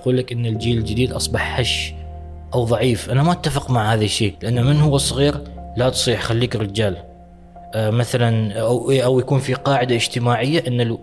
يقول لك إن الجيل الجديد أصبح هش أو ضعيف. أنا ما أتفق مع هذا الشيء لأنه من هو صغير لا تصيح خليك رجال. آه، مثلا أو أو يكون في قاعدة اجتماعية إن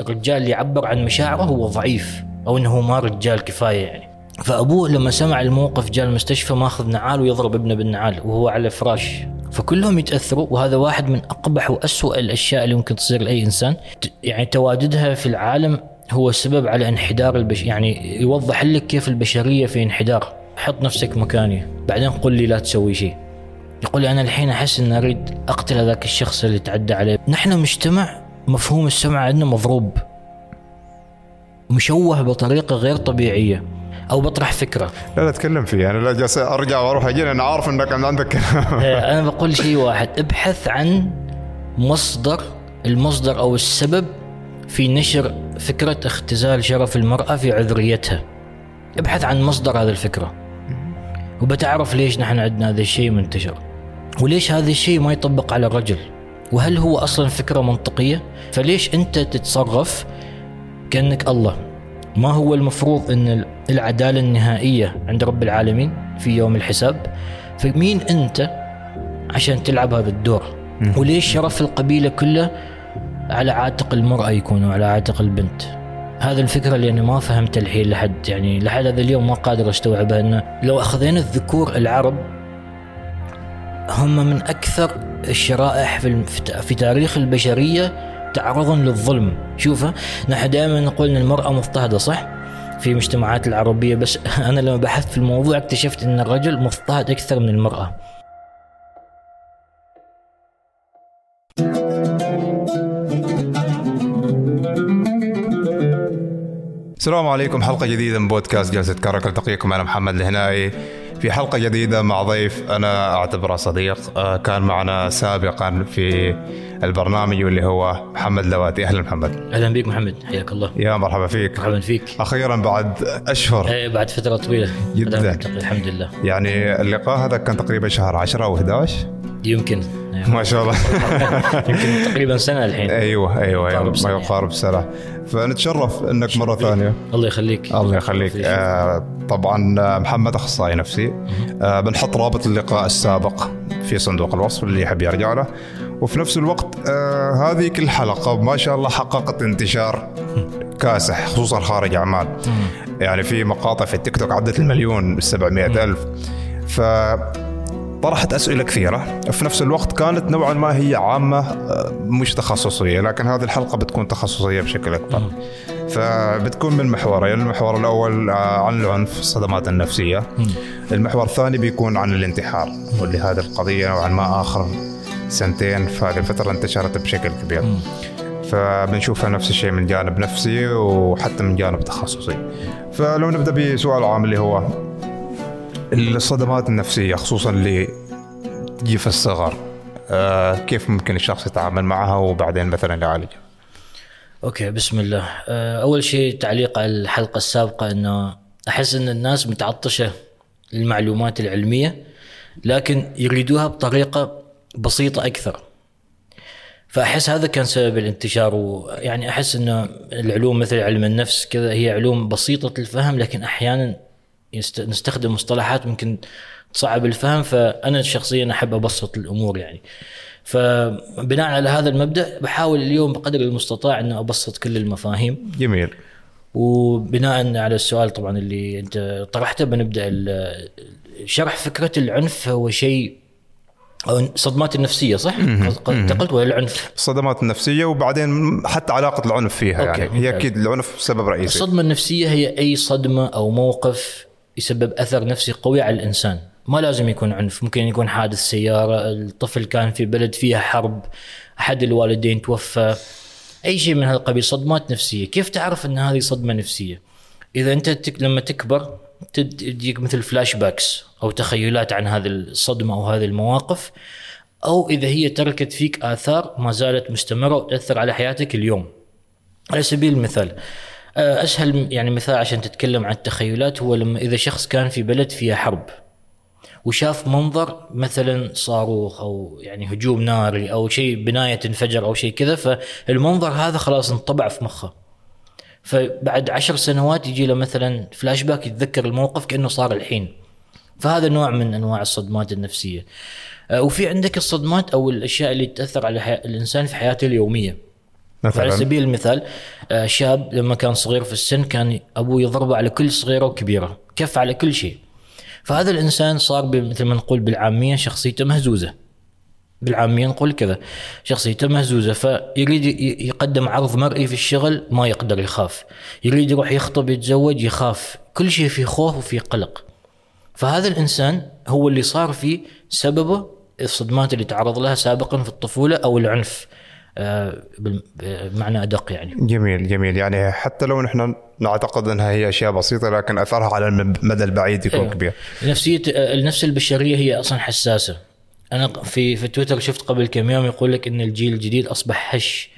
الرجال اللي يعبر عن مشاعره هو ضعيف أو إنه ما رجال كفاية يعني. فأبوه لما سمع الموقف جاء المستشفى ماخذ نعال ويضرب ابنه بالنعال وهو على فراش. فكلهم يتأثروا وهذا واحد من أقبح وأسوأ الأشياء اللي ممكن تصير لأي إنسان. يعني تواجدها في العالم هو السبب على انحدار البش يعني يوضح لك كيف البشرية في انحدار. حط نفسك مكاني. بعدين قل لي لا تسوي شيء. يقول لي أنا الحين أحس ان أريد أقتل هذاك الشخص اللي تعدى عليه. نحن مجتمع مفهوم السمع عندنا مضروب. مشوه بطريقة غير طبيعية. أو بطرح فكرة. لا لا اتكلم فيه أنا لا جالس أرجع وأروح أجي أنا عارف إنك عندك كلام. آه، أنا بقول شيء واحد. ابحث عن مصدر المصدر أو السبب في نشر فكرة اختزال شرف المرأة في عذريتها. ابحث عن مصدر هذه الفكرة. وبتعرف ليش نحن عندنا هذا الشيء منتشر. وليش هذا الشيء ما يطبق على الرجل؟ وهل هو أصلا فكرة منطقية؟ فليش أنت تتصرف كأنك الله؟ ما هو المفروض إن العدالة النهائية عند رب العالمين في يوم الحساب؟ فمين أنت عشان تلعب هذا الدور؟ وليش شرف القبيلة كله على عاتق المرأة يكون على عاتق البنت. هذا الفكرة اللي أنا ما فهمت الحين لحد يعني لحد هذا اليوم ما قادر أستوعبها أنه لو أخذنا الذكور العرب هم من أكثر الشرائح في في تاريخ البشرية تعرضا للظلم. شوفها نحن دائما نقول أن المرأة مضطهدة صح؟ في المجتمعات العربية بس أنا لما بحثت في الموضوع اكتشفت أن الرجل مضطهد أكثر من المرأة. السلام عليكم. حلقة جديدة من بودكاست جلسة كرك التقيكم أنا محمد الهنائي. في حلقة جديدة مع ضيف أنا أعتبره صديق آه، كان معنا سابقا في البرنامج واللي هو محمد لواتي. أهلا محمد. أهلا بك محمد. حياك الله. يا مرحبا فيك. مرحبا فيك. أخيرا بعد أشهر. إيه بعد فترة طويلة. جداً. الحمد لله. يعني اللقاء هذا كان تقريبا شهر 10 أو 11 يمكن. ما شاء الله. يمكن تقريبا سنة الحين. أيوه أيوه سنة. ما يقارب سنة. فنتشرف إنك مرة ثانية. الله يخليك. الله يخليك. آه طبعا آه، محمد أخصائي نفسي. آه بنحط رابط اللقاء السابق في صندوق الوصف اللي يحب يرجع له. وفي نفس الوقت آه هذه كل حلقة ما شاء الله حققت انتشار كاسح خصوصا خارج عمان يعني في مقاطع في التيك توك عدت المليون 700 ألف. ف طرحت أسئلة كثيرة في نفس الوقت كانت نوعا ما هي عامة آه، مش تخصصية لكن هذه الحلقة بتكون تخصصية بشكل أكبر. فبتكون من محورين المحور الأول آه، عن العنف الصدمات النفسية. المحور الثاني بيكون عن الانتحار. واللي هذه القضية نوعا ما آخر سنتين فهذه الفترة انتشرت بشكل كبير. فبنشوفها نفس الشيء من جانب نفسي وحتى من جانب تخصصي. فلو نبدأ بسؤال عام اللي هو الصدمات النفسية خصوصا اللي تجي في الصغر. آه كيف ممكن الشخص يتعامل معها وبعدين مثلا يعالجها؟ أوكي بسم الله. آه، أول شيء تعليق على الحلقة السابقة إنه أحس إن الناس متعطشة للمعلومات العلمية لكن يريدوها بطريقة بسيطة أكثر. فأحس هذا كان سبب الانتشار ويعني أحس إنه العلوم مثل علم النفس كذا هي علوم بسيطة الفهم لكن أحيانا يست- نستخدم مصطلحات ممكن تصعب الفهم فأنا شخصيا أحب أبسط الأمور يعني. فبناء على هذا المبدأ بحاول اليوم بقدر المستطاع انه أبسط كل المفاهيم. جميل. وبناء على السؤال طبعا اللي أنت طرحته بنبدأ شرح فكرة العنف هو شيء أو الصدمات النفسيه صح؟ قد- أنت قلت ولا العنف؟ الصدمات النفسية وبعدين حتى علاقة العنف فيها أوكي، يعني هي. أكيد العنف سبب رئيسي. الصدمة النفسية هي أي صدمة أو موقف يسبب أثر نفسي قوي على الإنسان. ما لازم يكون عنف ممكن يكون حادث سيارة الطفل كان في بلد فيها حرب أحد الوالدين توفى. أي شيء من هذا القبيل صدمات نفسية. كيف تعرف إن هذه صدمة نفسية؟ إذا أنت تك لما تكبر تجيك مثل flashbacks أو تخيلات عن هذه الصدمة أو هذه المواقف أو إذا هي تركت فيك آثار ما زالت مستمرة وتأثر على حياتك اليوم. على سبيل المثال أسهل يعني مثال عشان تتكلم عن التخيلات هو لما إذا شخص كان في بلد فيها حرب وشاف منظر مثلا صاروخ أو يعني هجوم ناري أو شيء بناية تنفجر أو شيء كذا فالمنظر هذا خلاص انطبع في مخه. فبعد عشر سنوات يجي له مثلا فلاش باك يتذكر الموقف كأنه صار الحين. فهذا نوع من أنواع الصدمات النفسية. آه، وفي عندك الصدمات أو الأشياء اللي تأثر على. الإنسان في حياته اليومية. على مثلا سبيل المثال آه، شاب لما كان صغير في السن كان أبوه يضربه على كل صغيرة وكبيرة كف على كل شيء. فهذا الإنسان صار مثل ما نقول بالعامية شخصيته مهزوزة. بالعامية نقول كذا شخصيته مهزوزة. فيريد يقدم عرض مرئي في الشغل ما يقدر يخاف. يريد يروح يخطب يتزوج يخاف. كل شيء فيه خوف وفيه قلق. فهذا الإنسان هو اللي صار فيه سببه الصدمات اللي تعرض لها سابقا في الطفولة أو العنف. بمعنى أدق يعني. جميل جميل. يعني حتى لو نحن نعتقد إنها هي أشياء بسيطة لكن أثرها على المدى البعيد يكون أيوة. كبير. نفسية النفس البشرية هي أصلا حساسة. أنا في في تويتر شفت قبل كم يوم يقول لك إن الجيل الجديد أصبح هش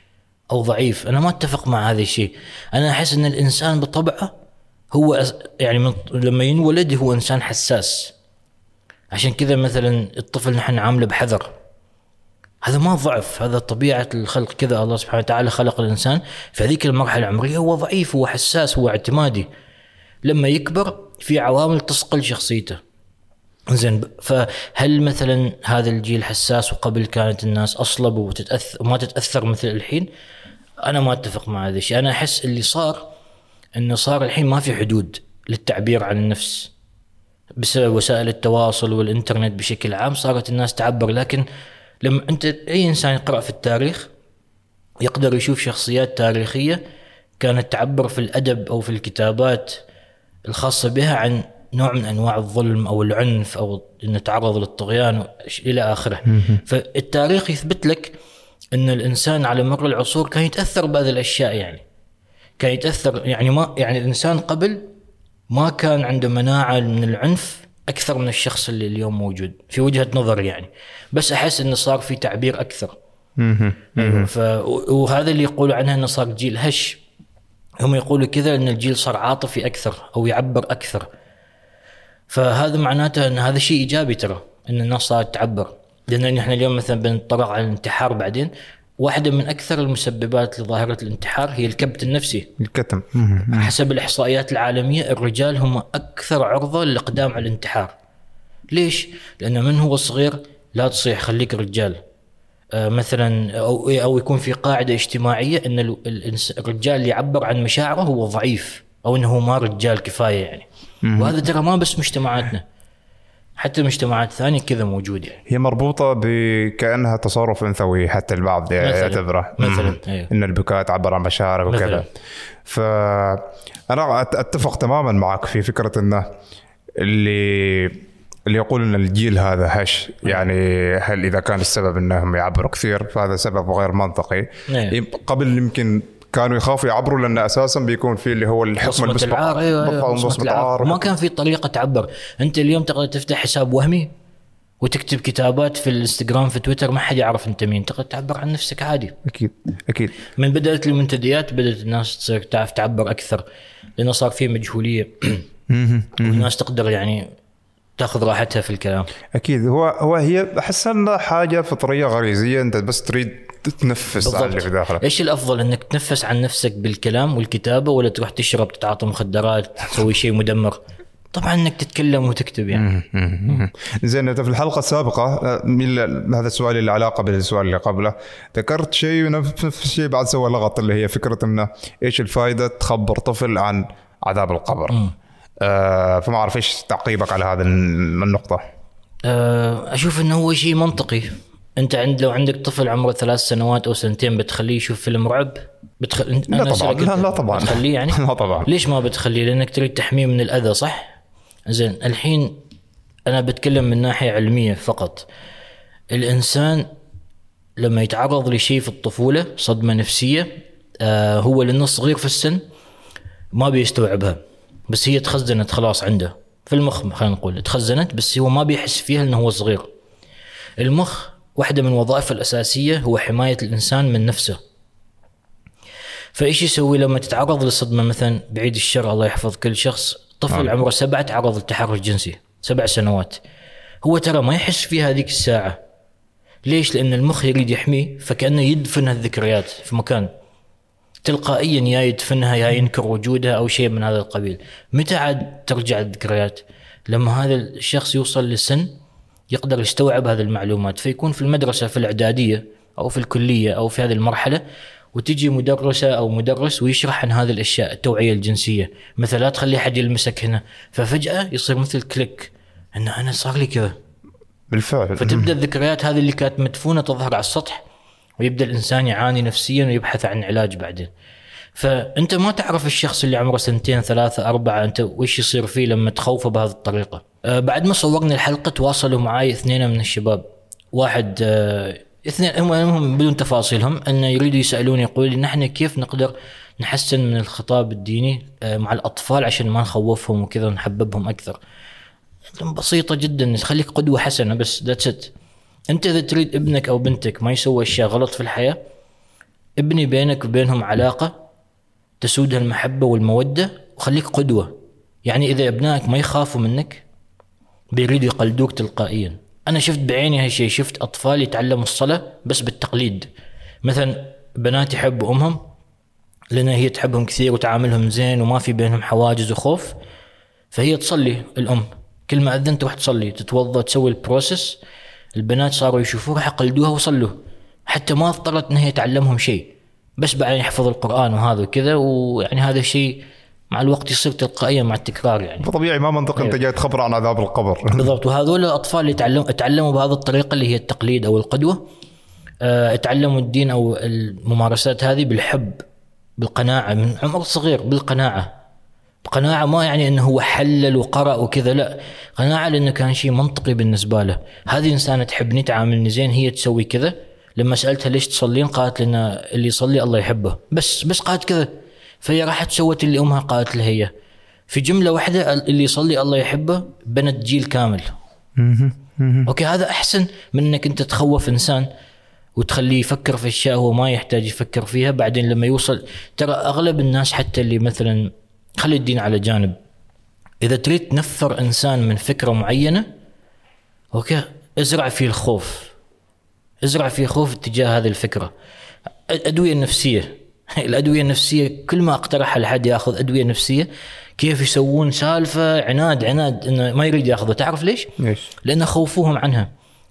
أو ضعيف. أنا ما أتفق مع هذا الشيء. أنا أحس إن الإنسان بطبعه هو يعني من لما ينولد هو إنسان حساس. عشان كذا مثلا الطفل نحن نعامله بحذر. هذا ما ضعف هذا طبيعة الخلق كذا الله سبحانه وتعالى خلق الإنسان. في هذيك المرحلة العمرية هو ضعيف هو حساس هو اعتمادي. لما يكبر في عوامل تصقل شخصيته. زين فهل مثلا هذا الجيل حساس وقبل كانت الناس اصلب وتتاثر وما تتأثر مثل الحين؟ أنا ما أتفق مع هذا الشيء. أنا أحس اللي صار إنه صار الحين ما في حدود للتعبير عن النفس. بسبب وسائل التواصل والإنترنت بشكل عام صارت الناس تعبر لكن لما أنت أي إنسان يقرأ في التاريخ يقدر يشوف شخصيات تاريخية كانت تعبر في الأدب أو في الكتابات الخاصة بها عن نوع من أنواع الظلم أو العنف أو انه تعرض للطغيان إلى آخره. فالتاريخ يثبت لك إن الإنسان على مر العصور كان يتأثر بهذه الأشياء يعني. كان يتأثر يعني ما يعني الإنسان قبل ما كان عنده مناعة من العنف أكثر من الشخص اللي اليوم موجود في وجهة نظري يعني. بس أحس انه صار في تعبير أكثر. أيوه ف... وهذا اللي يقولوا عنها إنه صار جيل هش هم يقولوا كذا إن الجيل صار عاطفي أكثر أو يعبر أكثر فهذا معناته إن هذا شيء إيجابي ترى إن الناس صارت تعبر لأن إحنا اليوم مثلا بنطلع على الانتحار بعدين واحدة من أكثر المسببات لظاهرة الانتحار هي الكبت النفسي. الكتم. حسب الإحصائيات العالمية الرجال هم أكثر عرضة للإقدام على الانتحار. ليش؟ لأن من هو صغير لا تصيح خليك رجال. آه، مثلا أو أو يكون في إن ال- الإنس- الرجال اللي يعبر عن مشاعره هو ضعيف إنه هو ما رجال كفاية يعني. وهذا ترى ما بس مجتمعاتنا. حتى مجتمعات ثانية كذا موجود يعني هي مربوطة بكأنها تصرف أنثوي حتى البعض. يعتبره مثلاً،. أيوه. إن البكاء تعبر عن مشاعرك. وكذا فأنا أت- أتفق تماما معك في فكرة إنه اللي اللي يقول إن الجيل هذا هش يعني هل إذا كان السبب إنهم يعبروا كثير فهذا سبب غير منطقي. يم- قبل يمكن كانوا يخافوا يعبروا لأن أساسا بيكون في اللي هو الحكم المسبق العار أيوه أيوة، العار. ما كان في طريقة تعبر. أنت اليوم تقدر تفتح حساب وهمي وتكتب كتابات في الإنستغرام في تويتر ما حد يعرف أنت مين. تقدر تعبر عن نفسك عادي. أكيد أكيد. من بدأت المنتديات بدأت الناس تصير تعرف تعبر أكثر لأنه صار في مجهولية. والناس تقدر يعني تأخذ راحتها في الكلام. أكيد. هو هو هي أحس أنها حاجة فطرية غريزية. أنت بس تريد تتنفس على اللي في داخلك إيش الأفضل؟ إنك تنفس عن نفسك بالكلام والكتابة ولا تروح تشرب تتعاطى مخدرات تسوي شيء مدمر؟ طبعا إنك تتكلم وتكتب يعني. زين انت في الحلقة السابقة آه، من- هذا السؤال اللي علاقة بالسؤال اللي قبله ذكرت شيء ونفس نفس الشيء بعد سوى لغط اللي هي فكرة إنه إيش الفائده تخبر طفل عن عذاب القبر؟ آه فما أعرف إيش تعقيبك على هذه النقطة؟ أه، أشوف إنه هو شيء منطقي. أنت عند لو عندك طفل عمره ثلاث سنوات أو سنتين بتخليه يشوف فيلم رعب؟ بتخ... أنت- لا طبعا لا لا طبعا. بتخليه يعني؟ لا طبعا. ليش ما بتخليه؟ لأنك تريد تحميه من الأذى صح؟ زين الحين أنا بتكلم من ناحية علمية فقط. الإنسان لما يتعرض لشيء في الطفولة صدمة نفسية آه هو لأنه صغير في السن ما بيستوعبها بس هي تخزنت خلاص عنده. في المخ خلينا نقول تخزنت بس هو ما بيحس فيها لأنه هو صغير. المخ واحدة من وظائفه الأساسية هو حماية الإنسان من نفسه. فإيش يسوي لما تتعرض لصدمة مثلا بعيد الشر؟ الله يحفظ كل شخص. طفل آه. عمره سبعة تعرض للتحرش جنسي. سبع سنوات. هو ترى ما يحس فيها هذيك الساعة. ليش؟ لأن المخ يريد يحميه فكأنه يدفن هالذكريات في مكان. تلقائيا يا يدفنها يا ينكر وجودها أو شيء من هذا القبيل. متى عاد ترجع الذكريات؟ لما هذا الشخص يوصل لسن يقدر يستوعب هذه المعلومات. فيكون في المدرسة في الإعدادية أو في الكلية أو في هذه المرحلة وتجي مدرسة أو مدرس ويشرح عن هذه الأشياء التوعية الجنسية. مثلا لا تخلي حد يلمسك هنا. ففجأة يصير مثل كليك انه أنا صار لي كذا. بالفعل. فتبدأ الذكريات هذه اللي كانت مدفونة تظهر على السطح ويبدأ الإنسان يعاني نفسيا ويبحث عن علاج بعدين. فأنت ما تعرف الشخص اللي عمره سنتين ثلاثة أربعة أنت وش يصير فيه لما تخوفه بهذه الطريقة. أه بعد ما صورنا الحلقة تواصلوا معي اثنين من الشباب. واحد أه اثنين هم هم بدون تفاصيلهم انه يريدوا يسألوني يقول لي نحن كيف نقدر نحسن من الخطاب الديني أه مع الأطفال عشان ما نخوفهم وكذا ونحببهم أكثر. بسيطة جدا خليك قدوة حسنة بس ذاتس ات أنت إذا تريد ابنك أو بنتك ما يسوي أشياء غلط في الحياة ابني بينك وبينهم علاقة تسودها المحبة والمودة وخليك قدوة. يعني إذا ابنائك ما يخافوا منك بيريدوا يقلدوك تلقائيا. أنا شفت بعيني هالشيء شفت أطفال يتعلموا الصلاة بس بالتقليد. مثلا بنات يحبوا أمهم لأن هي تحبهم كثير وتعاملهم زين وما في بينهم حواجز وخوف فهي تصلي الأم. كل ما اذن تروح تصلي تتوضا تسوي البروسس البنات صاروا يشوفوها يقلدوها وصلوا. حتى ما اضطرت إن هي تعلمهم شيء. بس بعدين يحفظ القرآن وهذا وكذا ويعني هذا الشيء مع الوقت يصير تلقائيا مع التكرار يعني. طبيعي ما منطق انت جاي تخبر عن عذاب القبر. بالضبط. وهذول الأطفال اللي تعلموا تعلموا بهذه الطريقة اللي هي التقليد أو القدوة آه، تعلموا الدين أو الممارسات هذه بالحب بالقناعة من عمر صغير بالقناعة. قناعة ما يعني إنه هو حلل وقرأ وكذا لا. قناعة لأنه كان شيء منطقي بالنسبة له. هذه إنسانة تحبني تعاملني زين هي تسوي كذا. لما سألتها ليش تصلين قالت لنا اللي يصلي الله يحبه. بس بس قالت كذا. فهي راحت سوت اللي أمها قالت لها هي. في جملة واحدة اللي يصلي الله يحبه بنت جيل كامل. أوكي هذا أحسن من إنك أنت تخوف إنسان وتخليه يفكر في أشياء هو ما يحتاج يفكر فيها. بعدين لما يوصل ترى أغلب الناس حتى اللي مثلا خلي الدين على جانب. إذا تريد تنفر إنسان من فكرة معينة أوكي ازرع فيه الخوف. ازرع فيه خوف اتجاه هذه الفكرة. الادويه النفسيه الأدوية النفسية كل ما اقترح لحد ياخذ أدوية نفسية. كيف يسوون سالفة عناد عناد إنه ما يريد ياخذه تعرف ليش؟ ليش؟ لأن خوفوهم عنها.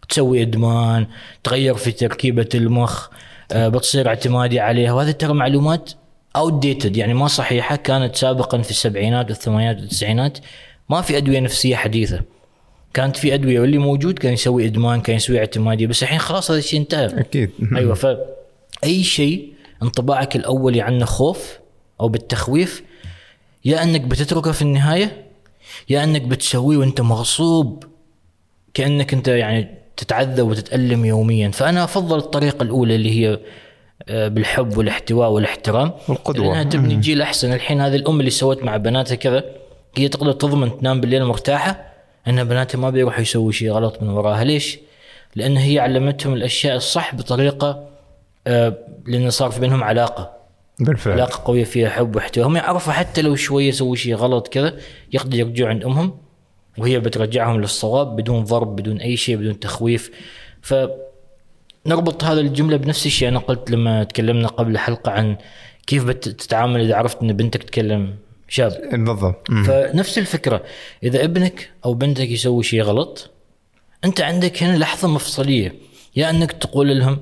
تسوي إدمان تغير في تركيبة المخ آه، بتصير اعتمادي عليها. وهذه ترى معلومات outdated يعني ما صحيحة. كانت سابقا في السبعينات والثمانينات والتسعينات. ما في أدوية نفسية حديثة. كانت في أدوية واللي موجود كان يسوي إدمان كان يسوي اعتماديه بس الحين خلاص هذا الشيء انتهى. أكيد. أيوه ف أي شيء انطباعك الاولي عنه خوف أو بالتخويف يا أنك بتتركه في النهاية يا أنك بتسويه وأنت مغصوب كأنك أنت يعني تتعذب وتتألم يوميا. فأنا أفضل الطريقة الأولى اللي هي آه، بالحب والاحتواء والاحترام. والقدوة. لأنها تبني جيل أحسن. الحين هذه الأم اللي سوت مع بناتها كذا هي تقدر تضمن تنام بالليل مرتاحة أن بناتها ما بيروحوا يسووا شيء غلط من وراها. ليش؟ لأن هي علمتهم الأشياء الصح بطريقة آه، لأن صار في بينهم علاقة. بالفعل. علاقة قوية فيها حب واحتواء هم يعرفوا حتى لو شوية سووا شيء غلط كذا يقدر يرجعوا عند أمهم وهي بترجعهم للصواب بدون ضرب بدون أي شيء بدون تخويف. ف نربط هذا الجملة بنفس الشيء. أنا قلت لما تكلمنا قبل الحلقة عن كيف بتتعامل إذا عرفت إن بنتك تكلم شاب. بالضبط. فنفس الفكرة إذا ابنك أو بنتك يسوي شيء غلط أنت عندك هنا لحظة مفصلية. يا أنك تقول لهم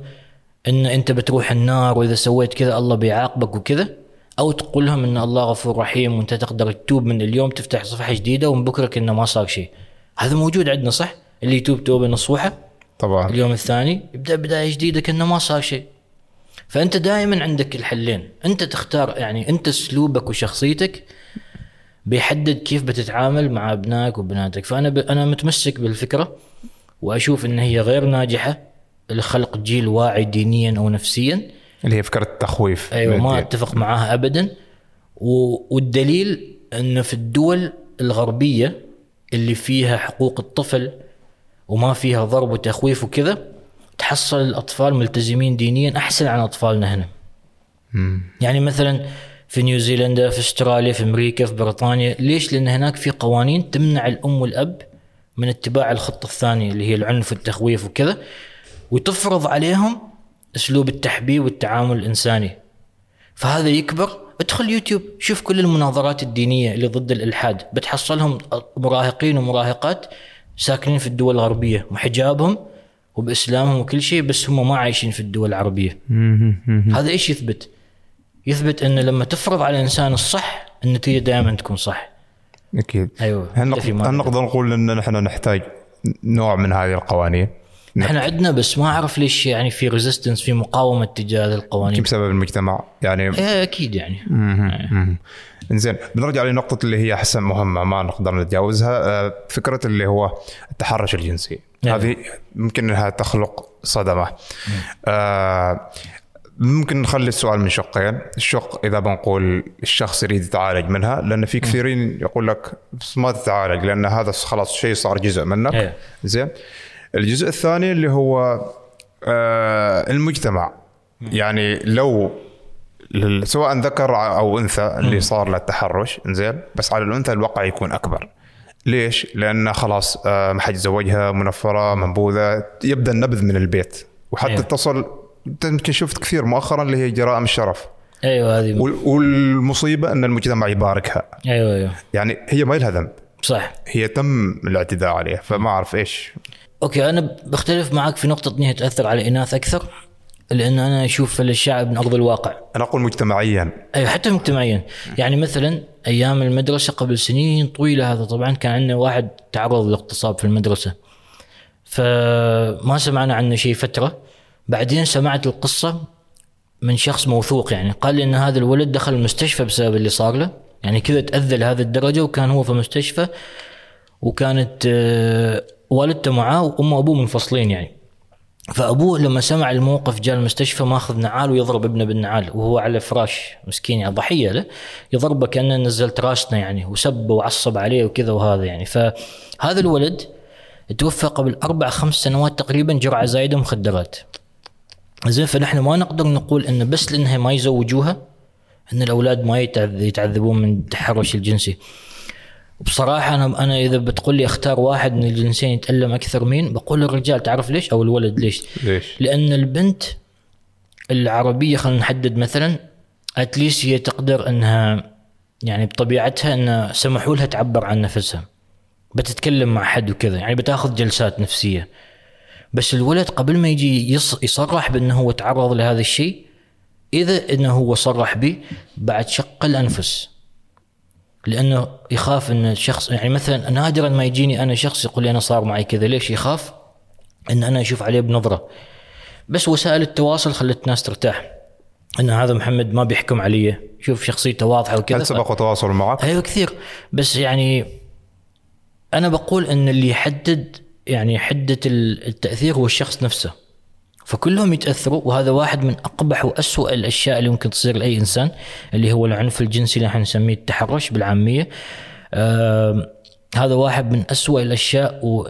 إن أنت بتروح النار وإذا سويت كذا الله بيعاقبك وكذا أو تقول لهم إن الله غفور رحيم وأنت تقدر تتوب من اليوم تفتح صفحة جديدة ومن بكره كانه ما صار شيء. هذا موجود عندنا صح؟ اللي يتوب توبة نصوحة. طبعا. اليوم الثاني يبدا بداية جديدة كأنه ما صار شيء. فأنت دائما عندك الحلين. أنت تختار يعني أنت أسلوبك وشخصيتك بيحدد كيف بتتعامل مع ابنائك وبناتك. فأنا ب... أنا متمسك بالفكرة وأشوف إن هي غير ناجحة لخلق جيل واعي دينيا أو نفسيا. اللي هي فكرة التخويف. أيوه ما. أتفق معاها ابدا. و... والدليل انه في الدول الغربية اللي فيها حقوق الطفل وما فيها ضرب وتخويف وكذا تحصل الأطفال ملتزمين دينيا أحسن عن أطفالنا هنا. يعني مثلا في نيوزيلندا في استراليا في أمريكا في بريطانيا ليش؟ لأن هناك في قوانين تمنع الأم والأب من اتباع الخطة الثانية اللي هي العنف والتخويف وكذا وتفرض عليهم أسلوب التحبيب والتعامل الإنساني. فهذا يكبر ادخل يوتيوب شوف كل المناظرات الدينية اللي ضد الإلحاد بتحصلهم مراهقين ومراهقات ساكنين في الدول الغربية وحجابهم وبإسلامهم وكل شيء بس هم ما عايشين في الدول العربية هذا إيش يثبت؟ يثبت إن لما تفرض على الإنسان الصح النتيجة دائما تكون صح. أكيد. أيوه هل نقدر نقول إن نحن نحتاج نوع من هذه القوانين؟ إحنا عندنا بس ما أعرف ليش يعني في ريزيستنس في مقاومة تجاه هذه القوانين بسبب المجتمع يعني. إيه أكيد يعني. مهم. إنزين بنرجع لنقطة اللي هي أحسن مهمة ما نقدر نتجاوزها آه، فكرة اللي هو التحرش الجنسي. نعم. هذه ممكن إنها تخلق صدمة. آه، ممكن نخلي السؤال من شقين. الشق إذا بنقول الشخص يريد يتعالج منها لأن في كثيرين يقول لك بس ما تتعالج لأن هذا خلاص شيء صار جزء منك. إيه. زين. الجزء الثاني اللي هو آه، المجتمع. يعني لو سواء ذكر أو أنثى اللي صار له التحرش زين بس على الأنثى الوقع يكون أكبر. ليش؟ لأن خلاص آه، ما حد يزوجها منفرة منبوذة يبدأ النبذ من البيت. وحتى أيوه. تصل يمكن شفت كثير مؤخرا اللي هي جرائم الشرف. أيوه هذه وال- والمصيبة أن المجتمع يباركها. أيوه أيوه. يعني هي ما لها ذنب. صح. هي تم الاعتداء عليها فما أعرف إيش. أوكي أنا بختلف معك في نقطة إنها تأثر على الإناث أكثر لأن أنا أشوف الشعب من أرض الواقع. أنا أقول مجتمعيا. أيوه حتى مجتمعيا. يعني مثلا أيام المدرسة قبل سنين طويلة هذا طبعا كان عندنا واحد تعرض للاغتصاب في المدرسة. فما سمعنا عنه شيء فترة. بعدين سمعت القصة من شخص موثوق يعني قال لي إن هذا الولد دخل المستشفى بسبب اللي صار له. يعني كذا تأذى لهذه الدرجة وكان هو في المستشفى وكانت آه، والدته معاه وأمه وأبوه منفصلين يعني. فأبوه لما سمع الموقف جاء المستشفى ماخذ نعال ويضرب ابنه بالنعال وهو على فراش مسكين يعني ضحية له يضربه كأنه نزلت راسنا يعني وسب وعصب عليه وكذا وهذا يعني. فهذا الولد توفى قبل أربع خمس سنوات تقريبا جرعة زايدة مخدرات. زين فنحن ما نقدر نقول إن بس لأنها ما يزوجوها إن الأولاد ما يتعذ- يتعذبون من التحرش الجنسي بصراحة أنا أنا إذا بتقول لي أختار واحد من الجنسين يتألم أكثر مين بقول الرجال تعرف ليش أو الولد ليش؟ ليش؟ لأن البنت العربية خلينا نحدد مثلا أتليست هي تقدر أنها يعني بطبيعتها أن سمحوا لها تعبر عن نفسها بتتكلم مع حد وكذا يعني بتاخذ جلسات نفسية بس الولد قبل ما يجي يص يصرح بأنه هو تعرض لهذا الشيء إذا أنه هو صرح به بعد شق الأنفس. لأنه يخاف إن الشخص يعني مثلا نادرا ما يجيني أنا شخص يقول لي أنا صار معي كذا ليش يخاف؟ إن أنا أشوف عليه بنظرة. بس وسائل التواصل خلت الناس ترتاح. إن هذا محمد ما بيحكم علي شوف شخصيته واضحة وكذا هل سبق وتواصل معك؟ أيوه كثير. بس يعني أنا بقول إن اللي يحدد يعني حدة ال- التأثير هو الشخص نفسه. فكلهم يتأثروا وهذا واحد من أقبح وأسوأ الأشياء اللي ممكن تصير لأي إنسان اللي هو العنف الجنسي اللي إحنا نسميه التحرش بالعامية. آم، هذا واحد من أسوأ الأشياء و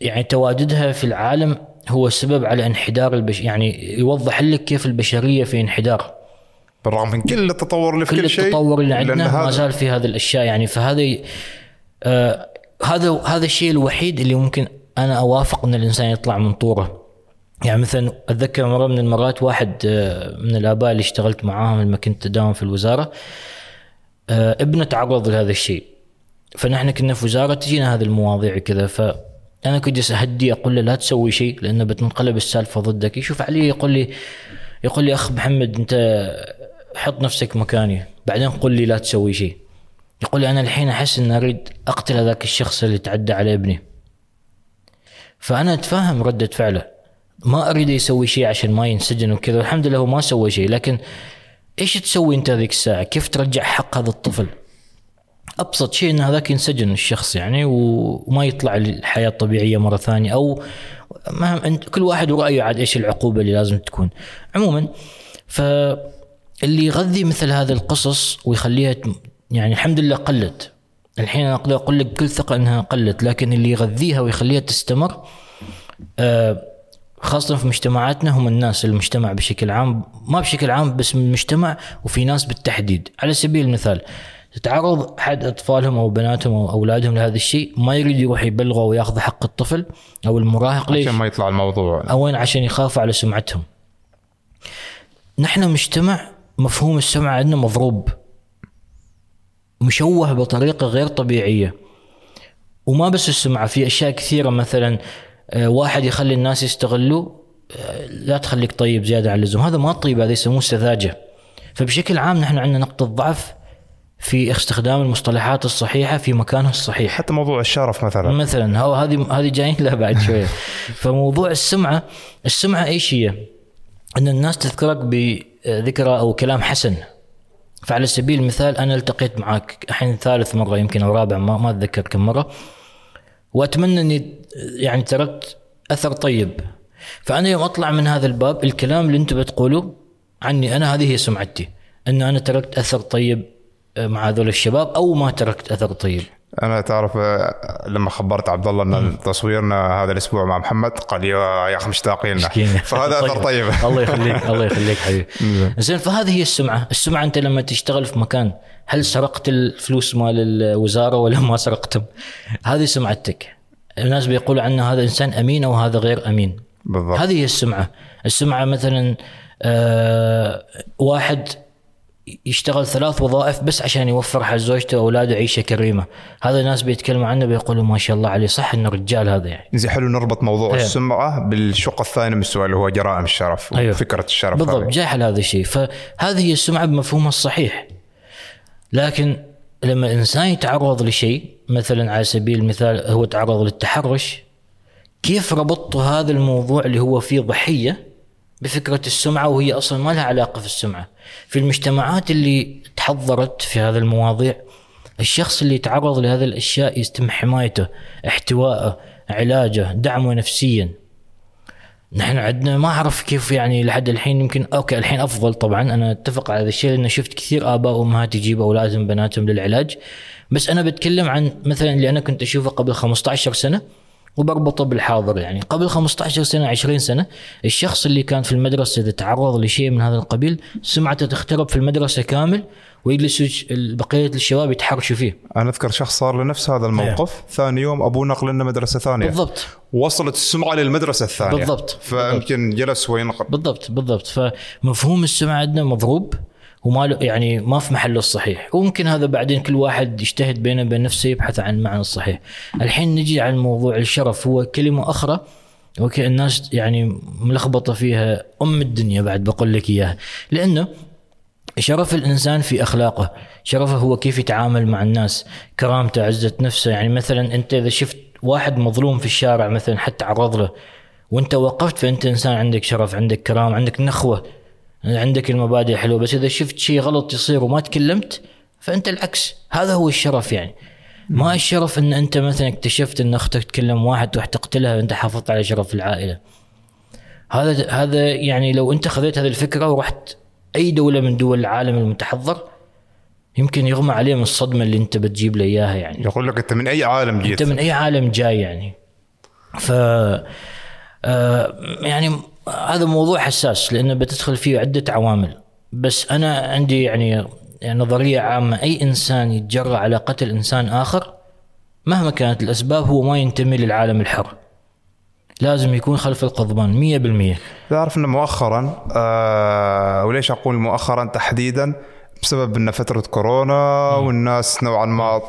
يعني تواجدها في العالم هو السبب على انحدار البش يعني يوضح لك كيف البشرية في انحدار. بالرغم من كل التطور اللي في كل كل شيء التطور اللي عندنا ما زال في هذه الأشياء. يعني فهذا آه هذا هذا الشيء الوحيد اللي ممكن أنا أوافق إن الإنسان يطلع من طوره. يعني مثلا أتذكر مرة من المرات واحد آه، من الآباء اللي اشتغلت معاهم لما كنت اداوم في الوزارة آه، ابنة تعرض لهذا الشيء. فنحن كنا في وزارة تجينا هذه المواضيع كذا فانا كنت جالس أهدي أقول له لا تسوي شيء لأنه بتنقلب السالفة ضدك. يشوف علي يقول لي يقول لي أخ محمد أنت حط نفسك مكاني. بعدين قل لي لا تسوي شيء. يقول أنا الحين أحس إني أريد أقتل هذاك الشخص اللي تعدى على ابني. فأنا أتفهم ردة فعله. ما أريد يسوي شيء عشان ما ينسجن وكذا الحمد لله هو ما سوى شيء لكن إيش تسوي أنت هذيك الساعة؟ كيف ترجع حق هذا الطفل؟ أبسط شيء إن هذاك ينسجن الشخص يعني وما يطلع للحياة الطبيعية مرة ثانية أو ما كل واحد ورأيه عاد إيش العقوبة اللي لازم تكون. عموما فاللي يغذي مثل هذه القصص ويخليها يعني الحمد لله قلت الحين أنا أقدر أقول لك بكل ثقة إنها قلت لكن اللي يغذيها ويخليها تستمر آه، خاصة في مجتمعاتنا هم الناس المجتمع بشكل عام ما بشكل عام بس المجتمع وفي ناس بالتحديد على سبيل المثال تتعرض أحد أطفالهم أو بناتهم أو أولادهم لهذا الشيء ما يريد يروح يبلغه ويأخذ حق الطفل أو المراهق ليش؟ عشان ما يطلع الموضوع أو عشان يخافوا على سمعتهم. نحن مجتمع مفهوم السمع عندنا مضروب مشوه بطريقة غير طبيعية. وما بس السمعة في أشياء كثيرة مثلا آه، واحد يخلي الناس يستغلوا آه، لا تخليك طيب زيادة عن اللزوم. هذا ما طيب هذا يسموه سذاجه فبشكل عام نحن عندنا نقطة ضعف في استخدام المصطلحات الصحيحة في مكانها الصحيح. حتى موضوع الشرف مثلا. مثلا هو هذه هذه جايين لها بعد شوية. فموضوع السمعة السمعة إيش هي؟ أن الناس تذكرك بذكرى أو كلام حسن. فعلى سبيل المثال أنا التقيت معك الحين ثالث مرة يمكن أو رابع ما, ما أتذكر كم مرة وأتمنى أني يعني تركت أثر طيب. فأنا يوم أطلع من هذا الباب الكلام اللي أنتم بتقولوه عني أنا هذه هي سمعتي أن أنا تركت أثر طيب مع هذول الشباب أو ما تركت أثر طيب. أنا تعرف آه، لما خبرت عبد الله ان تصويرنا هذا الأسبوع مع محمد قال يا يا أخي مشتاقين. فهذا أثر طيب. الله يخليك الله يخليك حبيبي. زين فهذه هي السمعة. السمعة أنت لما تشتغل في مكان هل سرقت الفلوس مال الوزارة ولا ما سرقتهم؟ هذه سمعتك. الناس بيقولوا عنه هذا إنسان أمين أو هذا غير أمين. بالضبط. هذه هي السمعة. السمعة مثلا آه واحد يشتغل ثلاث وظائف بس عشان يوفر حق زوجته وأولاده عيشة كريمة هذا الناس بيتكلموا عنه بيقولوا ما شاء الله عليه صح إنه رجال هذا يعني زي حلو نربط موضوع أيوة. السمعة بالشق الثاني من السؤال اللي هو جرائم الشرف أيوة. فكره الشرف بالضبط. جاحل هذا الشيء فهذه هي السمعة بمفهومها الصحيح لكن لما الانسان يتعرض لشيء مثلا على سبيل المثال هو تعرض للتحرش كيف ربطت هذا الموضوع اللي هو فيه ضحية بفكرة السمعة وهي أصلا ما لها علاقة في السمعة. في المجتمعات اللي تحضرت في هذه المواضيع الشخص اللي يتعرض لهذه الأشياء يتم حمايته احتوائه علاجه دعمه نفسيا. نحن عندنا ما أعرف كيف يعني لحد الحين يمكن أوكي الحين أفضل طبعا. أنا أتفق على هذا الشيء لأن شفت كثير آباء وأمهات يجيب أولادهم بناتهم للعلاج. بس أنا بتكلم عن مثلا اللي أنا كنت أشوفه قبل 15 سنة. وبربطه بالحاضر يعني. قبل 15 سنة 20 سنة الشخص اللي كان في المدرسة إذا تعرض لشيء من هذا القبيل سمعته تخترب في المدرسة كامل ويجلسوا بقية الشباب يتحرشوا فيه. أنا أذكر شخص صار لنفس هذا الموقف. ثاني يوم أبوه نقل لنا مدرسة ثانية. بالضبط. وصلت السمعة للمدرسة الثانية. بالضبط. فيمكن جلس وينقل. بالضبط بالضبط. فمفهوم السمع عندنا مضروب. وما يعني ما في محله الصحيح. وممكن هذا بعدين كل واحد يجتهد بينه وبين نفسه يبحث عن المعنى الصحيح. الحين نجي عن موضوع الشرف. هو كلمة أخرى. أوكي الناس يعني ملخبطة فيها أم الدنيا بعد بقول لك إياها. لأنه شرف الإنسان في أخلاقه. شرفه هو كيف يتعامل مع الناس. كرامته عزة نفسه. يعني مثلا أنت إذا شفت واحد مظلوم في الشارع مثلا حتى عرض له وأنت وقفت فأنت إنسان عندك شرف عندك كرامة عندك نخوة. عندك المبادئ حلوة بس إذا شفت شيء غلط يصير وما تكلمت فأنت العكس. هذا هو الشرف يعني. ما الشرف إن أنت مثلا اكتشفت إن أختك تكلم واحد تروح تقتلها وأنت حافظت على شرف العائلة. هذا هذا يعني لو أنت خذيت هذه الفكرة ورحت أي دولة من دول العالم المتحضر يمكن يغمى عليه من الصدمة اللي أنت بتجيب له إياها يعني. يقول لك أنت من أي عالم جيت؟ أنت من أي عالم جاي يعني. ف آه، يعني هذا موضوع حساس لأنه بتدخل فيه عدة عوامل. بس أنا عندي يعني نظرية عامة أي إنسان يتجرأ على قتل إنسان آخر مهما كانت الأسباب هو ما ينتمي للعالم الحر. لازم يكون خلف القضبان 100% تعرف انه مؤخرا آه وليش أقول مؤخرا تحديدا؟ بسبب إن فترة كورونا والناس نوعا ما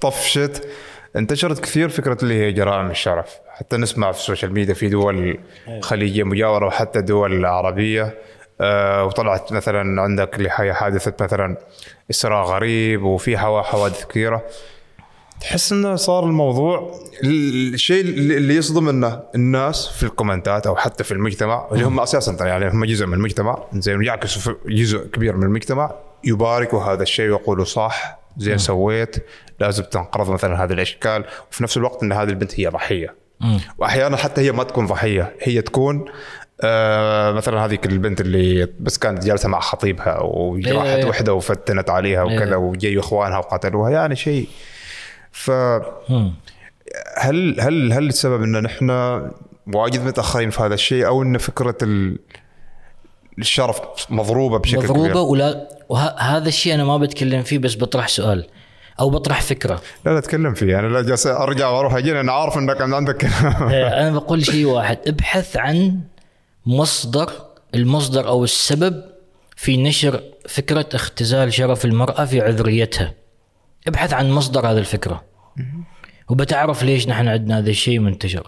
طفشت. انتشرت كثير فكرة اللي هي جرائم الشرف. حتى نسمع في السوشيال ميديا في دول خليجية مجاورة وحتى دول عربية. آه وطلعت مثلا عندك اللي هي حادثة مثلا إسراء غريب وفي حوا- حوادث كثيرة. تحس إنه صار الموضوع الشيء اللي يصدم إنه الناس في الكومنتات أو حتى في المجتمع اللي هم أساسا يعني هم جزء من المجتمع زين يعكسوا جزء كبير من المجتمع يباركوا هذا الشيء ويقولوا صح زين سويت لازم تنقرض مثلا هذه الأشكال. وفي نفس الوقت إن هذه البنت هي ضحية. وأحيانا حتى هي ما تكون ضحية هي تكون آه مثلا هذيك البنت اللي بس كانت جالسة مع خطيبها وراحت إيه. وحدة وفتنت عليها وكذا إيه. وجيوا إخوانها وقتلوها يعني شيء ف. هل هل هل السبب إن نحن واجد متأخرين في هذا الشيء أو إن فكرة ال- الشرف مضروبة بشكل مضروبة كبير ولا وهذا الشيء أنا ما بتكلم فيه بس بطرح سؤال أو بطرح فكرة. لا لا اتكلم فيه أنا لا جالس أرجع وأروح أجي أنا عارف إنك عندك كلام. إيه، أنا بقول شيء واحد. ابحث عن مصدر المصدر أو السبب في نشر فكرة اختزال شرف المرأة في عذريتها. ابحث عن مصدر هذه الفكرة. وبتعرف ليش نحن عندنا هذا الشيء منتشر.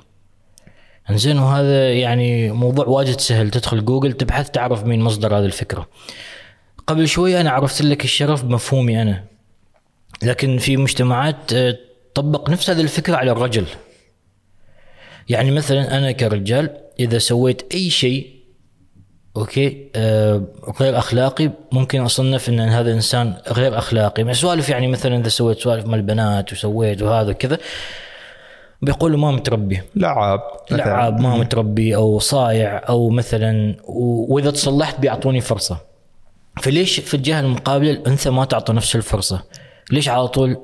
إنزين وهذا يعني موضوع واجد سهل. تدخل جوجل تبحث تعرف مين مصدر هذه الفكرة. قبل شوي أنا عرفت لك الشرف بمفهومي أنا. لكن في مجتمعات آه، طبق نفس هذه الفكرة على الرجل يعني مثلا أنا كرجال إذا سويت أي شيء okay آه غير أخلاقي ممكن أصنف إن هذا إنسان غير أخلاقي من سوالف يعني مثلا إذا سويت سوالف مع البنات وسويت وهذا كذا بيقولوا ما متربي لعاب. لعاب ما متربي أو صايع أو مثلا وإذا تصلحت بيعطوني فرصة فليش في الجهة المقابلة الأنثى ما تعطى نفس الفرصة؟ ليش على طول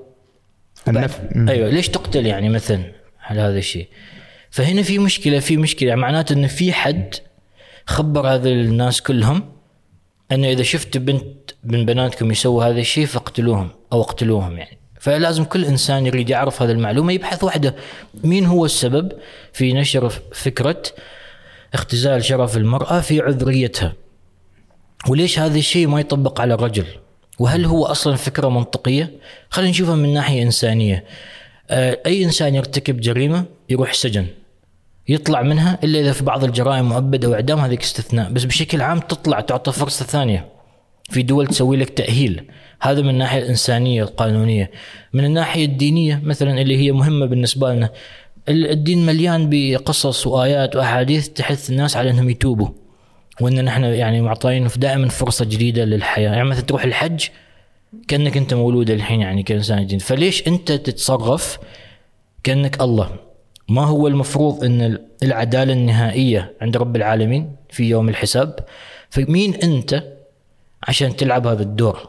النف... أيوه ليش تقتل يعني مثلا على هذا الشيء؟ فهنا في مشكلة في مشكلة. يعني معناته إنه في حد خبر هذا الناس كلهم إنه إذا شفت بنت من بناتكم يسووا هذا الشيء فاقتلوهم أو اقتلوهم يعني. فلازم كل إنسان يريد يعرف هذه المعلومة. يبحث وحده. مين هو السبب في نشر فكرة اختزال شرف المرأة في عذريتها؟ وليش هذا الشيء ما يطبق على الرجل؟ وهل هو أصلا فكرة منطقية؟ خلينا نشوفها من ناحية إنسانية. آه، أي إنسان يرتكب جريمة يروح سجن يطلع منها إلا إذا في بعض الجرائم مؤبد أو اعدام هذيك استثناء. بس بشكل عام تطلع تعطى فرصة ثانية في دول تسوي لك تأهيل. هذا من الناحية الإنسانية القانونية. من الناحية الدينية مثلا اللي هي مهمة بالنسبة لنا ال- الدين مليان بقصص وآيات وأحاديث تحث الناس على إنهم يتوبوا. وإن نحن يعني معطيين دائما فرصة جديدة للحياة. يعني مثلا تروح الحج كأنك أنت مولود الحين يعني كإنسان جديد. فليش أنت تتصرف كأنك الله؟ ما هو المفروض إن العدالة النهائية عند رب العالمين في يوم الحساب؟ فمين أنت عشان تلعب هذا الدور؟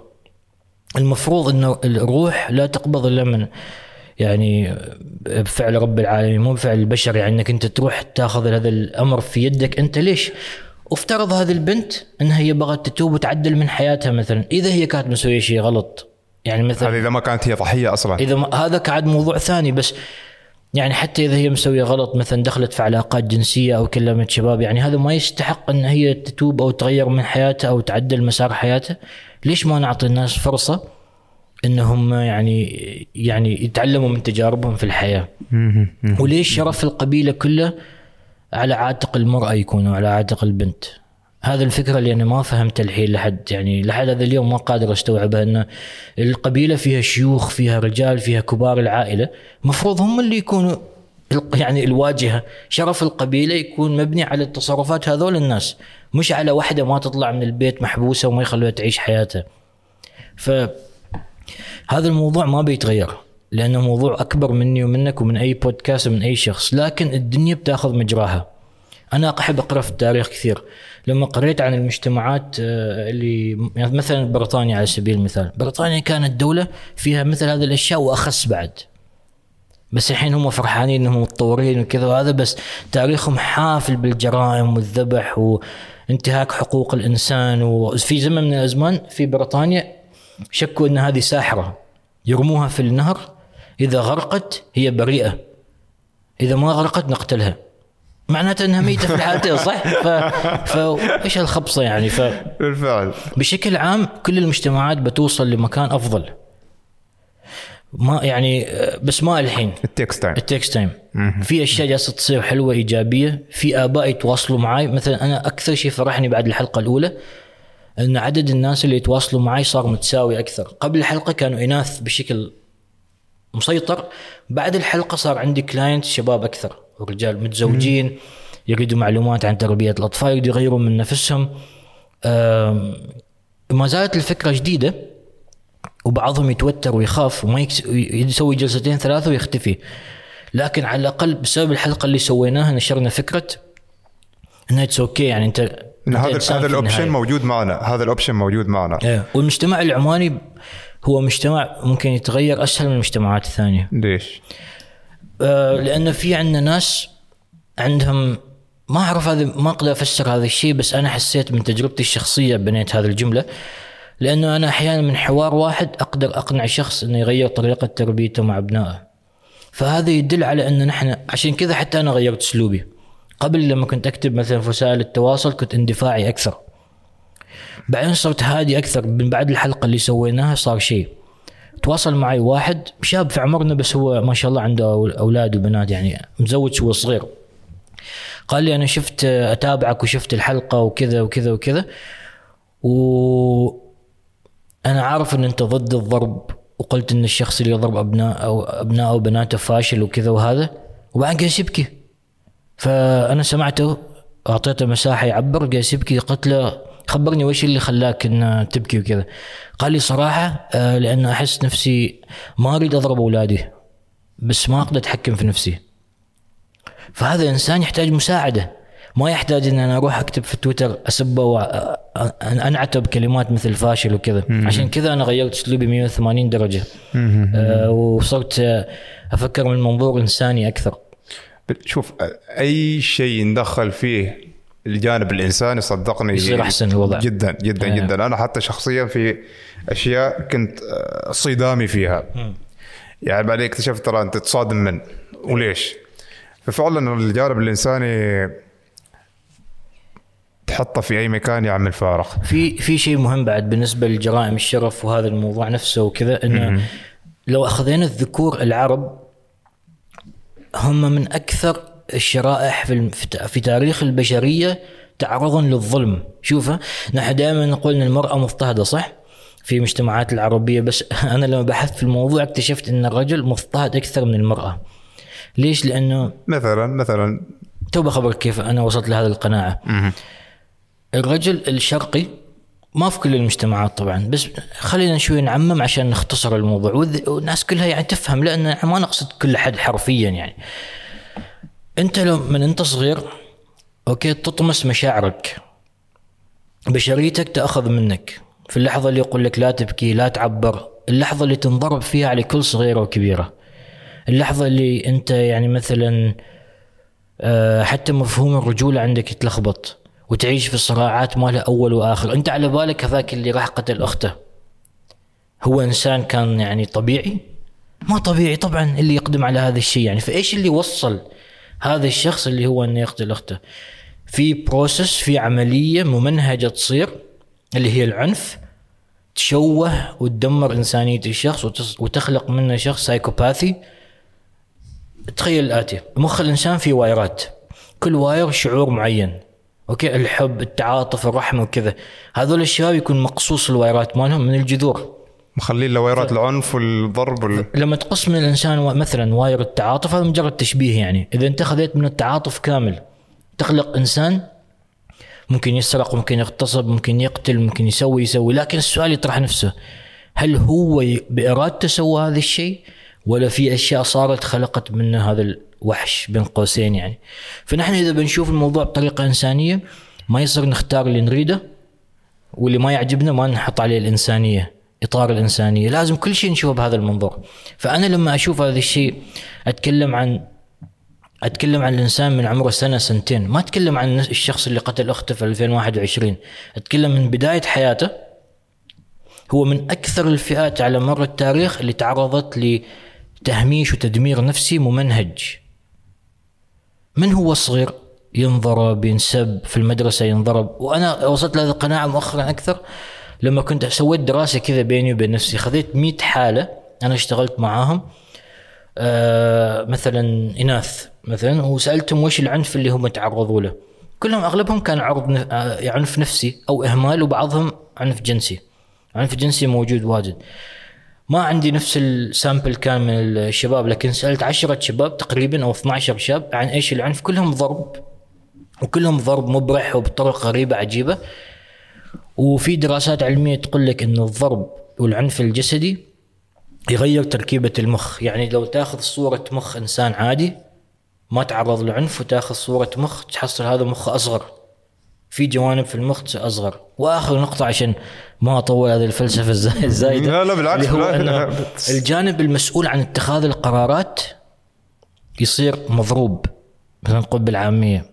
المفروض انه الروح لا تقبض إلا من يعني بفعل رب العالمين مو بفعل البشر. يعني إنك أنت تروح تاخذ هذا الأمر في يدك. أنت ليش؟ وافترض هذه البنت إنها هي بغت تتوب وتعدل من حياتها مثلا. إذا هي كانت مسوية شيء غلط. يعني مثلا هذه إذا ما كانت هي ضحية أصلا. إذا ما هذا كعد موضوع ثاني بس يعني حتى إذا هي مسوية غلط مثلا دخلت في علاقات جنسية أو كلمت شباب يعني هذا ما يستحق إن هي تتوب أو تغير من حياتها أو تعدل مسار حياتها. ليش ما نعطي الناس فرصة إنهم يعني يعني يتعلموا من تجاربهم في الحياة؟ وليش شرف القبيلة كله على عاتق المرأة يكون على عاتق البنت. هذا الفكرة اللي أنا ما فهمت الحين لحد يعني لحد هذا اليوم ما قادر أستوعبها أن القبيلة فيها شيوخ فيها رجال فيها كبار العائلة. مفروض هم اللي يكونوا يعني الواجهة. شرف القبيلة يكون مبني على التصرفات هذول الناس مش على واحدة ما تطلع من البيت محبوسة وما يخلوها تعيش حياتها. ف هذا الموضوع ما بيتغير. لأنه موضوع أكبر مني ومنك ومن أي بودكاست ومن أي شخص. لكن الدنيا بتأخذ مجراها. أنا أحب أقرأ في التاريخ كثير. لما قريت عن المجتمعات آه، اللي مثلا بريطانيا على سبيل المثال. بريطانيا كانت دولة فيها مثل هذه الأشياء وأخس بعد. بس الحين هم فرحانين إنهم متطورين وكذا وهذا بس تاريخهم حافل بالجرائم والذبح وانتهاك حقوق الإنسان. وفي زمن من الأزمان في بريطانيا شكوا إن هذه ساحرة. يرموها في النهر إذا غرقت هي بريئة. إذا ما غرقت نقتلها. معناته إنها ميتة في الحالتين صح؟ ف... فايش الخبصه يعني؟ ف بالفعل. بشكل عام كل المجتمعات بتوصل لمكان أفضل. ما يعني بس ما الحين. it takes time it takes time في أشياء جالسة تصير حلوة إيجابية. في آباء يتواصلوا معي مثلا أنا أكثر شيء فرحني بعد الحلقة الأولى إن عدد الناس اللي يتواصلوا معي صار متساوي أكثر. قبل الحلقة كانوا إناث بشكل مسيطر بعد الحلقة صار عندي client شباب أكثر ورجال متزوجين يريدوا معلومات عن تربية الأطفال يريدوا يغيروا من نفسهم ما زالت الفكرة جديدة وبعضهم يتوتر ويخاف وما يكس... يسوي جلستين ثلاثة ويختفي لكن على الأقل بسبب الحلقة اللي سويناها نشرنا فكرة انها it's okay يعني انت هذا هذا ال option. موجود معنا هذا ال option موجود معنا إيه. والمجتمع العماني هو مجتمع ممكن يتغير أسهل من المجتمعات الثانية. ليش؟ آه، لأن في عندنا ناس عندهم ما أعرف هذا ما أقدر أفسر هذا الشيء بس أنا حسيت من تجربتي الشخصية بنيت هذه الجملة. لأنه أنا أحيانا من حوار واحد أقدر أقنع شخص إنه يغير طريقة تربيته مع أبنائه. فهذا يدل على ان نحن عشان كذا حتى أنا غيرت أسلوبي. قبل لما كنت أكتب مثلا في وسائل التواصل كنت اندفاعي أكثر. بعدين صرت هادي أكثر من بعد الحلقة اللي سويناها صار شيء. تواصل معي واحد شاب في عمرنا بس هو ما شاء الله عنده أولاد وبنات يعني مزوج هو صغير. قال لي أنا شفت أتابعك وشفت الحلقة وكذا وكذا وكذا. و أنا عارف إن أنت ضد الضرب وقلت إن الشخص اللي يضرب أبناء أو ابناء أو بناته فاشل وكذا وهذا. وبعدين جالس يبكي فأنا سمعته أعطيته مساحة يعبر جالس يبكي قلت له خبرني وش اللي خلاك إن تبكي وكذا. قال لي صراحة آه، لأن أحس نفسي ما أريد أضرب أولادي بس ما أقدر أتحكم في نفسي. فهذا إنسان يحتاج مساعدة. ما يحتاج إن أنا أروح أكتب في تويتر أسبه وانعته بكلمات مثل فاشل وكذا. عشان كذا أنا غيرت أسلوبي 180 درجة. آه، وصرت آه، أفكر من منظور إنساني أكثر. شوف أي شيء ندخل فيه الجانب الإنساني صدقني يصير أحسن الوضع. جدا جدا آه. جدا. أنا حتى شخصيا في أشياء كنت آه، صدامي فيها. يعني بعدين اكتشفت ترى أنت تصادم من وليش؟ ففعلا الجانب الإنساني تحطه في أي مكان يعمل فارق في في شيء مهم بعد بالنسبة لجرائم الشرف وهذا الموضوع نفسه وكذا إنه لو أخذنا الذكور العرب هم من أكثر الشرائح في في تاريخ البشرية تعرضا للظلم. شوفها نحن دائما نقول إن المرأة مضطهدة صح؟ في المجتمعات العربية بس أنا لما بحثت في الموضوع اكتشفت إن الرجل مضطهد أكثر من المرأة. ليش؟ لأنه مثلا مثلا. تو بخبرك كيف أنا وصلت لهذه القناعة. الرجل الشرقي ما في كل المجتمعات طبعا بس خلينا شوي نعمم عشان نختصر الموضوع. والناس كلها يعني تفهم لأن ما نقصد كل حد حرفيا يعني. انت لو من انت صغير أوكي تطمس مشاعرك بشريتك تأخذ منك. في اللحظة اللي يقول لك لا تبكي لا تعبر اللحظة اللي تنضرب فيها على كل صغيرة وكبيرة. اللحظة اللي انت يعني مثلا آه، حتى مفهوم الرجولة عندك يتلخبط وتعيش في صراعات ما لها أول وآخر. أنت على بالك هذاك اللي راح قتل أخته. هو إنسان كان يعني طبيعي؟ ما طبيعي طبعا اللي يقدم على هذا الشيء. يعني فإيش اللي وصل هذا الشخص اللي هو أنه يقتل أخته. في process في عملية ممنهجة تصير اللي هي العنف تشوه وتدمر إنسانية الشخص وتخلق منه شخص psychopathy تخيل الآتي مخ الإنسان فيه وايرات. كل wire شعور معين. أوكي؟ الحب التعاطف الرحمة وكذا. هذول الشباب يكون مقصوص الوايرات مالهم من الجذور. مخلين لويرات العنف والضرب وال... لما تقص من الإنسان و- مثلا واير التعاطف هذا مجرد تشبيه يعني. إذا أنت خذيت من التعاطف كامل تخلق إنسان ممكن يسرق ممكن يغتصب ممكن يقتل ممكن يسوي يسوي لكن السؤال يطرح نفسه هل هو بإرادته سوى هذا الشيء ولا في أشياء صارت خلقت منه هذا الوحش بين قوسين يعني؟ فنحن إذا بنشوف الموضوع بطريقة إنسانية ما يصير نختار اللي نريده واللي ما يعجبنا ما نحط عليه الإنسانية. إطار الإنسانية. لازم كل شيء نشوفه بهذا المنظور فأنا لما أشوف هذا الشيء أتكلم عن أتكلم عن الإنسان من عمره سنة سنتين. ما أتكلم عن الشخص اللي قتل أخته في 2021 أتكلم من بداية حياته. هو من أكثر الفئات على مر التاريخ اللي تعرضت لتهميش وتدمير نفسي ممنهج. من هو صغير؟ ينضرب ينسب في المدرسة ينضرب. وأنا وصلت لهذه القناعة مؤخرا أكثر. لما كنت سويت دراسة كذا بيني وبين نفسي خذيت 100 حالة أنا اشتغلت معاهم آه، مثلا إناث مثلا وسألتهم وش العنف اللي هم تعرضوا له. كلهم أغلبهم كان عرض آه، عنف نفسي أو إهمال وبعضهم عنف جنسي. عنف جنسي موجود واجد. ما عندي نفس ال sample كان من الشباب لكن سألت عشرة شباب تقريبا أو 12 شاب عن إيش العنف كلهم ضرب وكلهم ضرب مبرح وبطرق غريبة عجيبة. وفي دراسات علمية تقول لك انه الضرب والعنف الجسدي يغير تركيبة المخ. يعني لو تاخذ صورة مخ إنسان عادي ما تعرض لعنف وتاخذ صورة مخ تحصل هذا مخ أصغر. في جوانب في المخ تصير أصغر. وآخر نقطة عشان ما أطول هذه الفلسفة الزا- الزايدة لا لا بالعكس اللي هو أنه. الجانب المسؤول عن اتخاذ القرارات يصير مضروب. مثلا نقول بالعامية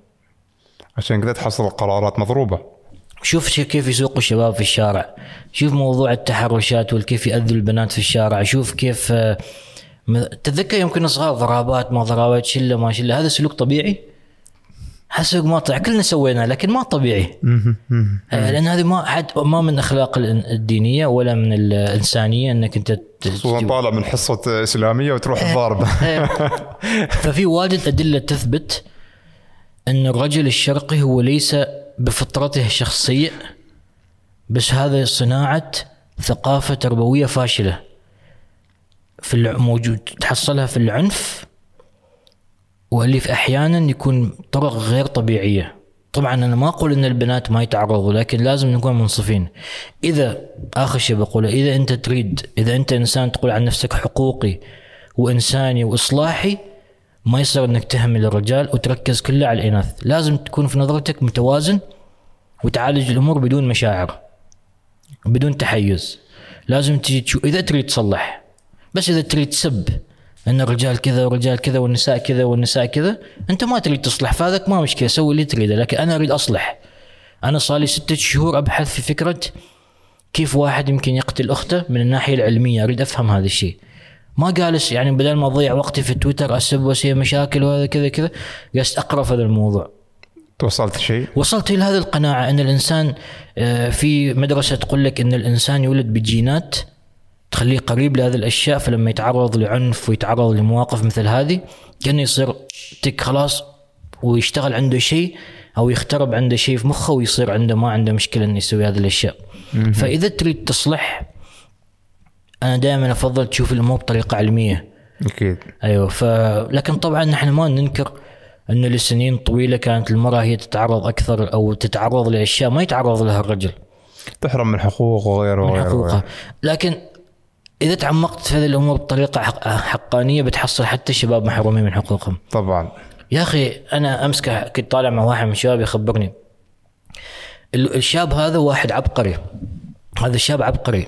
عشان كذا تحصل القرارات مضروبة. شوف كيف يسوقوا الشباب في الشارع. شوف موضوع التحرشات والكيف يأذوا البنات في الشارع. شوف كيف آه، تتذكر يوم كنا صغار ضربات ما ضربات شلة ما شلة. هذا سلوك طبيعي؟ حسب ما طلع. كلنا سوينا لكن ما طبيعي. آه، لأن هذه ما حد ما من أخلاق ال- الدينية ولا من الإنسانية إنك أنت خصوصا طالع من حصة إسلامية وتروح الضاربه ففي واجد أدلة تثبت أن الرجل الشرقي هو ليس بفطرته شخص سيء بس هذا صناعة ثقافة تربوية فاشلة. في موجود تحصلها في العنف واللي في أحيانا يكون طرق غير طبيعية. طبعا أنا ما أقول إن البنات ما يتعرضوا لكن لازم نكون منصفين. إذا آخر شيء بقوله إذا أنت تريد إذا أنت إنسان تقول عن نفسك حقوقي وإنساني وإصلاحي ما يصير إنك تهمل الرجال وتركز كله على الإناث. لازم تكون في نظرتك متوازن وتعالج الأمور بدون مشاعر بدون تحيز. لازم تجي تشوف إذا تريد تصلح. بس إذا تريد تسب إن الرجال كذا والرجال كذا والنساء كذا والنساء كذا أنت ما تريد تصلح فهذاك ما مشكلة سوي اللي تريده. لكن أنا أريد أصلح. أنا صار لي ستة شهور أبحث في فكرة كيف واحد يمكن يقتل أخته من الناحية العلمية. أريد أفهم هذا الشيء. ما جالس يعني بدل ما أضيع وقتي في تويتر أسب واسوي مشاكل وهذا كذا كذا جالس أقرأ في هذا الموضوع. توصلت شيء؟ وصلت إلى هذه القناعة إن الإنسان آه، في مدرسة تقول لك إن الإنسان يولد بجينات تخليه قريب لهذه الأشياء فلما يتعرض لعنف ويتعرض لمواقف مثل هذه كأنه يصير تك خلاص ويشتغل عنده شيء أو يخترب عنده شيء في مخه ويصير عنده ما عنده مشكلة إنه يسوي هذه الأشياء. فإذا تريد تصلح أنا دائما أفضل تشوف الأمور بطريقة علمية. أكيد. أيوه ف لكن طبعا نحن ما ننكر انه لسنين طويلة كانت المرأة هي تتعرض أكثر أو تتعرض لأشياء ما يتعرض لها الرجل. تحرم من حقوق وغيره من وغيره حقوقها. وغيره. لكن إذا تعمقت في هذه الأمور بطريقة حق- حقانية بتحصل حتى الشباب محرومين من حقوقهم. طبعا. يا أخي أنا أمس كنت طالع مع واحد من الشباب يخبرني. ال- الشاب هذا واحد عبقري. هذا الشاب عبقري.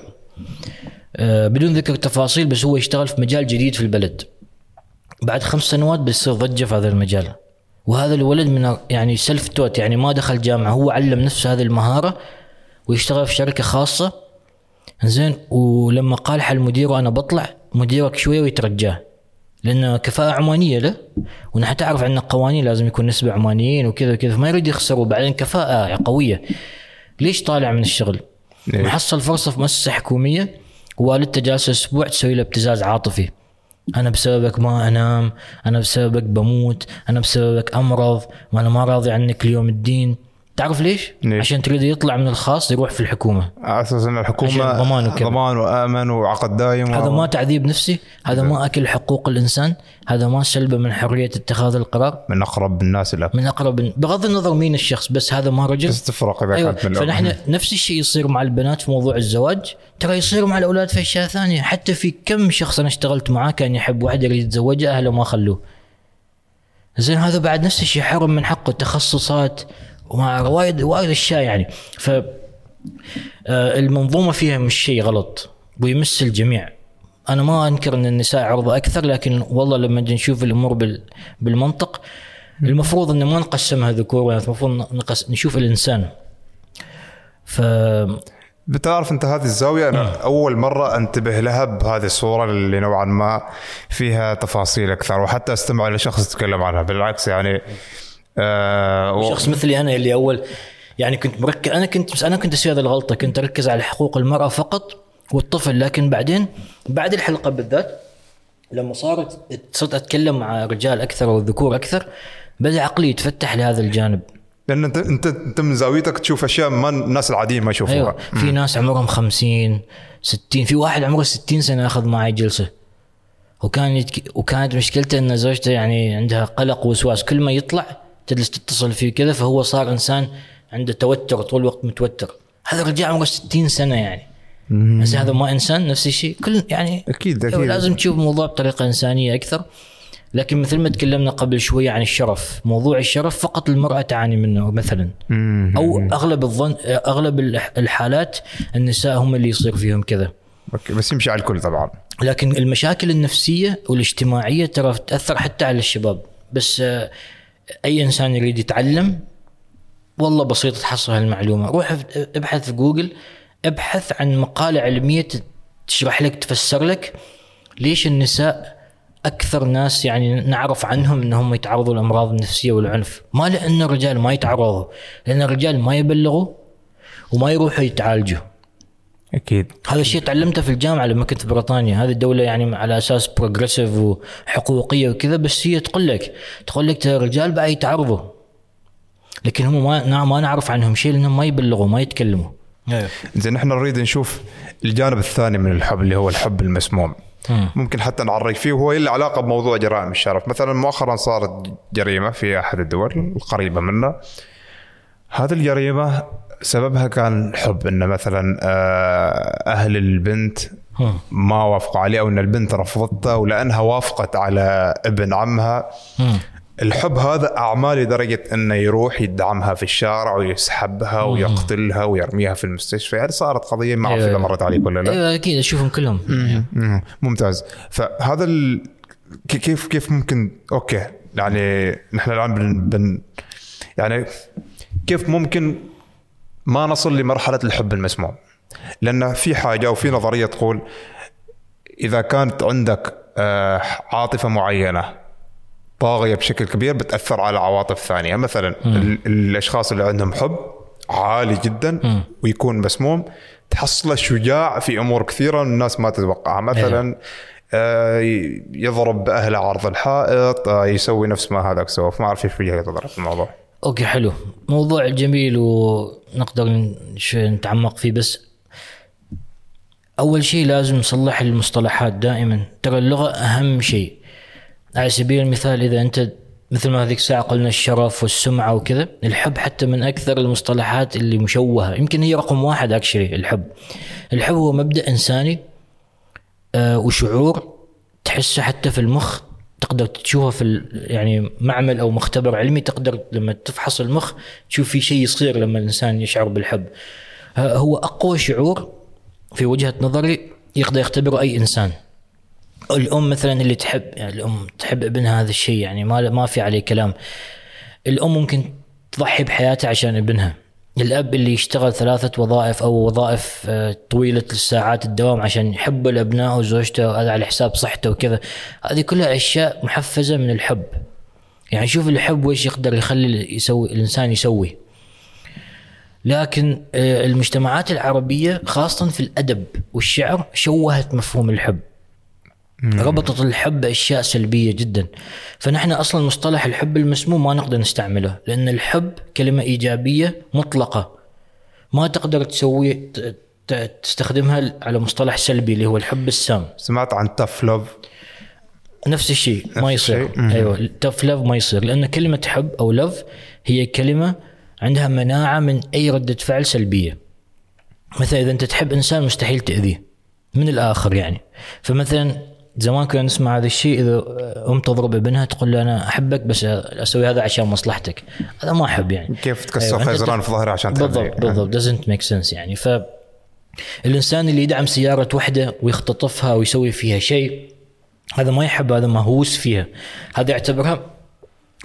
بدون ذكر تفاصيل بس هو يشتغل في مجال جديد في البلد. بعد خمس سنوات بيصير ضجه في هذا المجال. وهذا الولد من يعني سلف توت يعني ما دخل جامعة هو علم نفسه هذه المهارة ويشتغل في شركة خاصة. زين ولما قال حل مديره أنا بطلع مديرك شوية ويترجاه. لأن كفاءة عمانية له. ونحن تعرف عندنا قوانين لازم يكون نسبة عمانيين وكذا وكذا فما يريد يخسر وبعدين كفاءة قوية. ليش طالع من الشغل؟ ليش؟ محصل فرصة في مؤسسة حكومية. ووالدته جالسه أسبوع تسوي له ابتزاز عاطفي. أنا بسببك ما أنام أنا بسببك بموت أنا بسببك أمرض وأنا ما راضي عنك اليوم الدين. تعرف ليش؟ ليش؟ عشان تريد يطلع من الخاص يروح في الحكومة على أساس إن الحكومة ضمان وكذا. ضمان وآمن وعقد دايم هذا ما تعذيب نفسي هذا ما أكل حقوق الإنسان هذا ما سلبه من حرية اتخاذ القرار من أقرب الناس لك من أقرب بغض النظر مين الشخص بس هذا ما رجل بس تفرق إذا أيوه كانت من الأم. فنحن نفس الشيء يصير مع البنات في موضوع الزواج ترى يصير مع الأولاد في أشياء ثانية حتى في كم شخص أنا اشتغلت معاه كان يحب واحدة يريد يتزوجها أهله ما خلوه زين هذا بعد نفس الشيء حرم من حقه تخصصات ومع وايد وايد اشياء يعني. ف آه، المنظومة فيها مش شيء غلط ويمس الجميع. أنا ما أنكر أن النساء عرضه أكثر لكن والله لما نجي نشوف الأمور بال بالمنطق المفروض أن ما نقسمها ذكور واناث المفروض نقس نشوف الإنسان. ف بتعرف أنت هذه الزاوية أنا أول مرة أنتبه لها بهذه الصورة اللي نوعا ما فيها تفاصيل أكثر وحتى أستمع لشخص يتكلم عنها. بالعكس يعني آه و- شخص مثلي أنا اللي أول يعني كنت مركز أنا كنت بس أنا كنت أسوي هذه الغلطة كنت أركز على حقوق المرأة فقط والطفل لكن بعدين بعد الحلقة بالذات لما صارت صرت أتكلم مع رجال أكثر والذكور أكثر بدأ عقلي يتفتح لهذا الجانب. لأن انت انت أنت من زاويتك تشوف أشياء ما الناس العاديين ما يشوفوها. أيوه. في ناس عمرهم 50 60 في واحد عمره 60 سنة أخذ معي جلسة. وكان يتك... وكانت مشكلته إن زوجته يعني عندها قلق ووسواس كل ما يطلع تجلس تتصل فيه كذا فهو صار إنسان عنده توتر طول الوقت متوتر. هذا الرجال عمره 60 سنة يعني. بس هذا ما إنسان نفس الشيء. كل يعني أكيد أكيد. لازم تشوف الموضوع بطريقة إنسانية أكثر. لكن مثل ما تكلمنا قبل شوية عن الشرف موضوع الشرف فقط المرأة تعاني منه مثلا. أو أغلب الظن أغلب الح- الحالات النساء هم اللي يصير فيهم كذا. أوكي، بس يمشي على الكل طبعا. لكن المشاكل النفسية والاجتماعية ترى تأثر حتى على الشباب. بس آه، أي إنسان يريد يتعلم والله بسيط تحصل هالمعلومة. روح ابحث في جوجل ابحث عن مقالة علمية تشرح لك تفسر لك ليش النساء أكثر ناس يعني نعرف عنهم إنهم يتعرضوا للامراض النفسية والعنف. ما لأن الرجال ما يتعرضوا لأن الرجال ما يبلغوا وما يروحوا يتعالجوا. أكيد. هذا الشيء تعلمته في الجامعة لما كنت في بريطانيا. هذه الدولة يعني على أساس progressive وحقوقية وكذا بس هي تقول لك تقول لك ترى الرجال بقى يتعرضوا. لكن هم ما ما نعرف عنهم شيء لأنهم ما يبلغوا ما يتكلموا. زين إحنا نريد نشوف الجانب الثاني من الحب اللي هو الحب المسموم. مم. ممكن حتى نعرق فيه وهو له علاقة بموضوع جرائم الشرف. مثلا مؤخرا صارت جريمة في أحد الدول القريبة منا. هذه الجريمة سببها كان حب ان مثلا آه، أهل البنت. ما وافقوا عليه أو إن البنت رفضته ولأنها وافقت على ابن عمها. الحب هذا اعمال لدرجة إنه يروح يدعمها في الشارع ويسحبها ويقتلها ويرميها في المستشفى. يعني صارت قضية ما أعرف إذا أيوة. مرت عليك ولا لا. أيوه أكيد أشوفهم كلهم. مم. ممتاز. فهذا ال... كيف كيف ممكن؟ أوكي. يعني نحن الآن بن... بن... يعني كيف ممكن ما نصل لمرحلة الحب المسموم لأن في حاجة وفي نظرية تقول إذا كانت عندك آه، عاطفة معينة طاغية بشكل كبير بتأثر على عواطف ثانية. مثلا ال... الأشخاص اللي عندهم حب عالي جدا ويكون مسموم تحصله شجاع في أمور كثيرة الناس ما تتوقعها. مثلا آه، يضرب اهله عرض الحائط آه، يسوي نفس ما هذاك سوى. ما أعرف إيش وجهة نظرك في الموضوع. أوكي حلو. موضوع جميل ونقدر ن- شوي نتعمق فيه بس أول شيء لازم نصلح المصطلحات دائما. ترى اللغة أهم شيء. على سبيل المثال إذا أنت مثل ما هذيك الساعة قلنا الشرف والسمعة وكذا الحب حتى من أكثر المصطلحات اللي مشوهة. يمكن هي رقم واحد اكشلي الحب. الحب هو مبدأ إنساني آه وشعور تحسه حتى في المخ. تقدر تشوفه في يعني معمل أو مختبر علمي تقدر لما تفحص المخ تشوف في شيء يصير لما الإنسان يشعر بالحب. هو أقوى شعور في وجهة نظري يقدر يختبره أي إنسان. الأم مثلا اللي تحب يعني الأم تحب ابنها هذا الشيء يعني ما ما في عليه كلام. الأم ممكن تضحي بحياتها عشان ابنها. الأب اللي يشتغل ثلاثة وظائف أو وظائف آه، طويلة الساعات الدوام عشان يحب الابناء وزوجته هذا على حساب صحته وكذا. هذه كلها أشياء محفزة من الحب. يعني شوف الحب وش يقدر يخلي يسوي الإنسان يسوي. لكن آه، المجتمعات العربية خاصة في الأدب والشعر شوهت مفهوم الحب. ربطت الحب باشياء سلبية جدا. فنحن أصلا مصطلح الحب المسموم ما نقدر نستعمله لأن الحب كلمة إيجابية مطلقة. ما تقدر تسوي تستخدمها على مصطلح سلبي اللي هو الحب السام. سمعت عن تف لوف نفس الشيء ما يصير. أيوه تف لاف ما يصير لأن كلمة حب أو لف هي كلمة عندها مناعة من أي ردة فعل سلبية. مثلا إذا أنت تحب إنسان مستحيل تأذيه من الآخر يعني. فمثلا زمان كنا نسمع هذا الشيء إذا أم تضرب ابنها تقول له أنا أحبك بس أسوي هذا عشان مصلحتك. هذا ما أحب يعني. كيف تكسر أيوة، خيزران في ظهره عشان. بالضبط بالضبط doesn't make sense يعني. ف الإنسان اللي يدعم سيارة وحدة ويختطفها ويسوي فيها شيء هذا ما يحب هذا مهووس فيها. هذا يعتبرها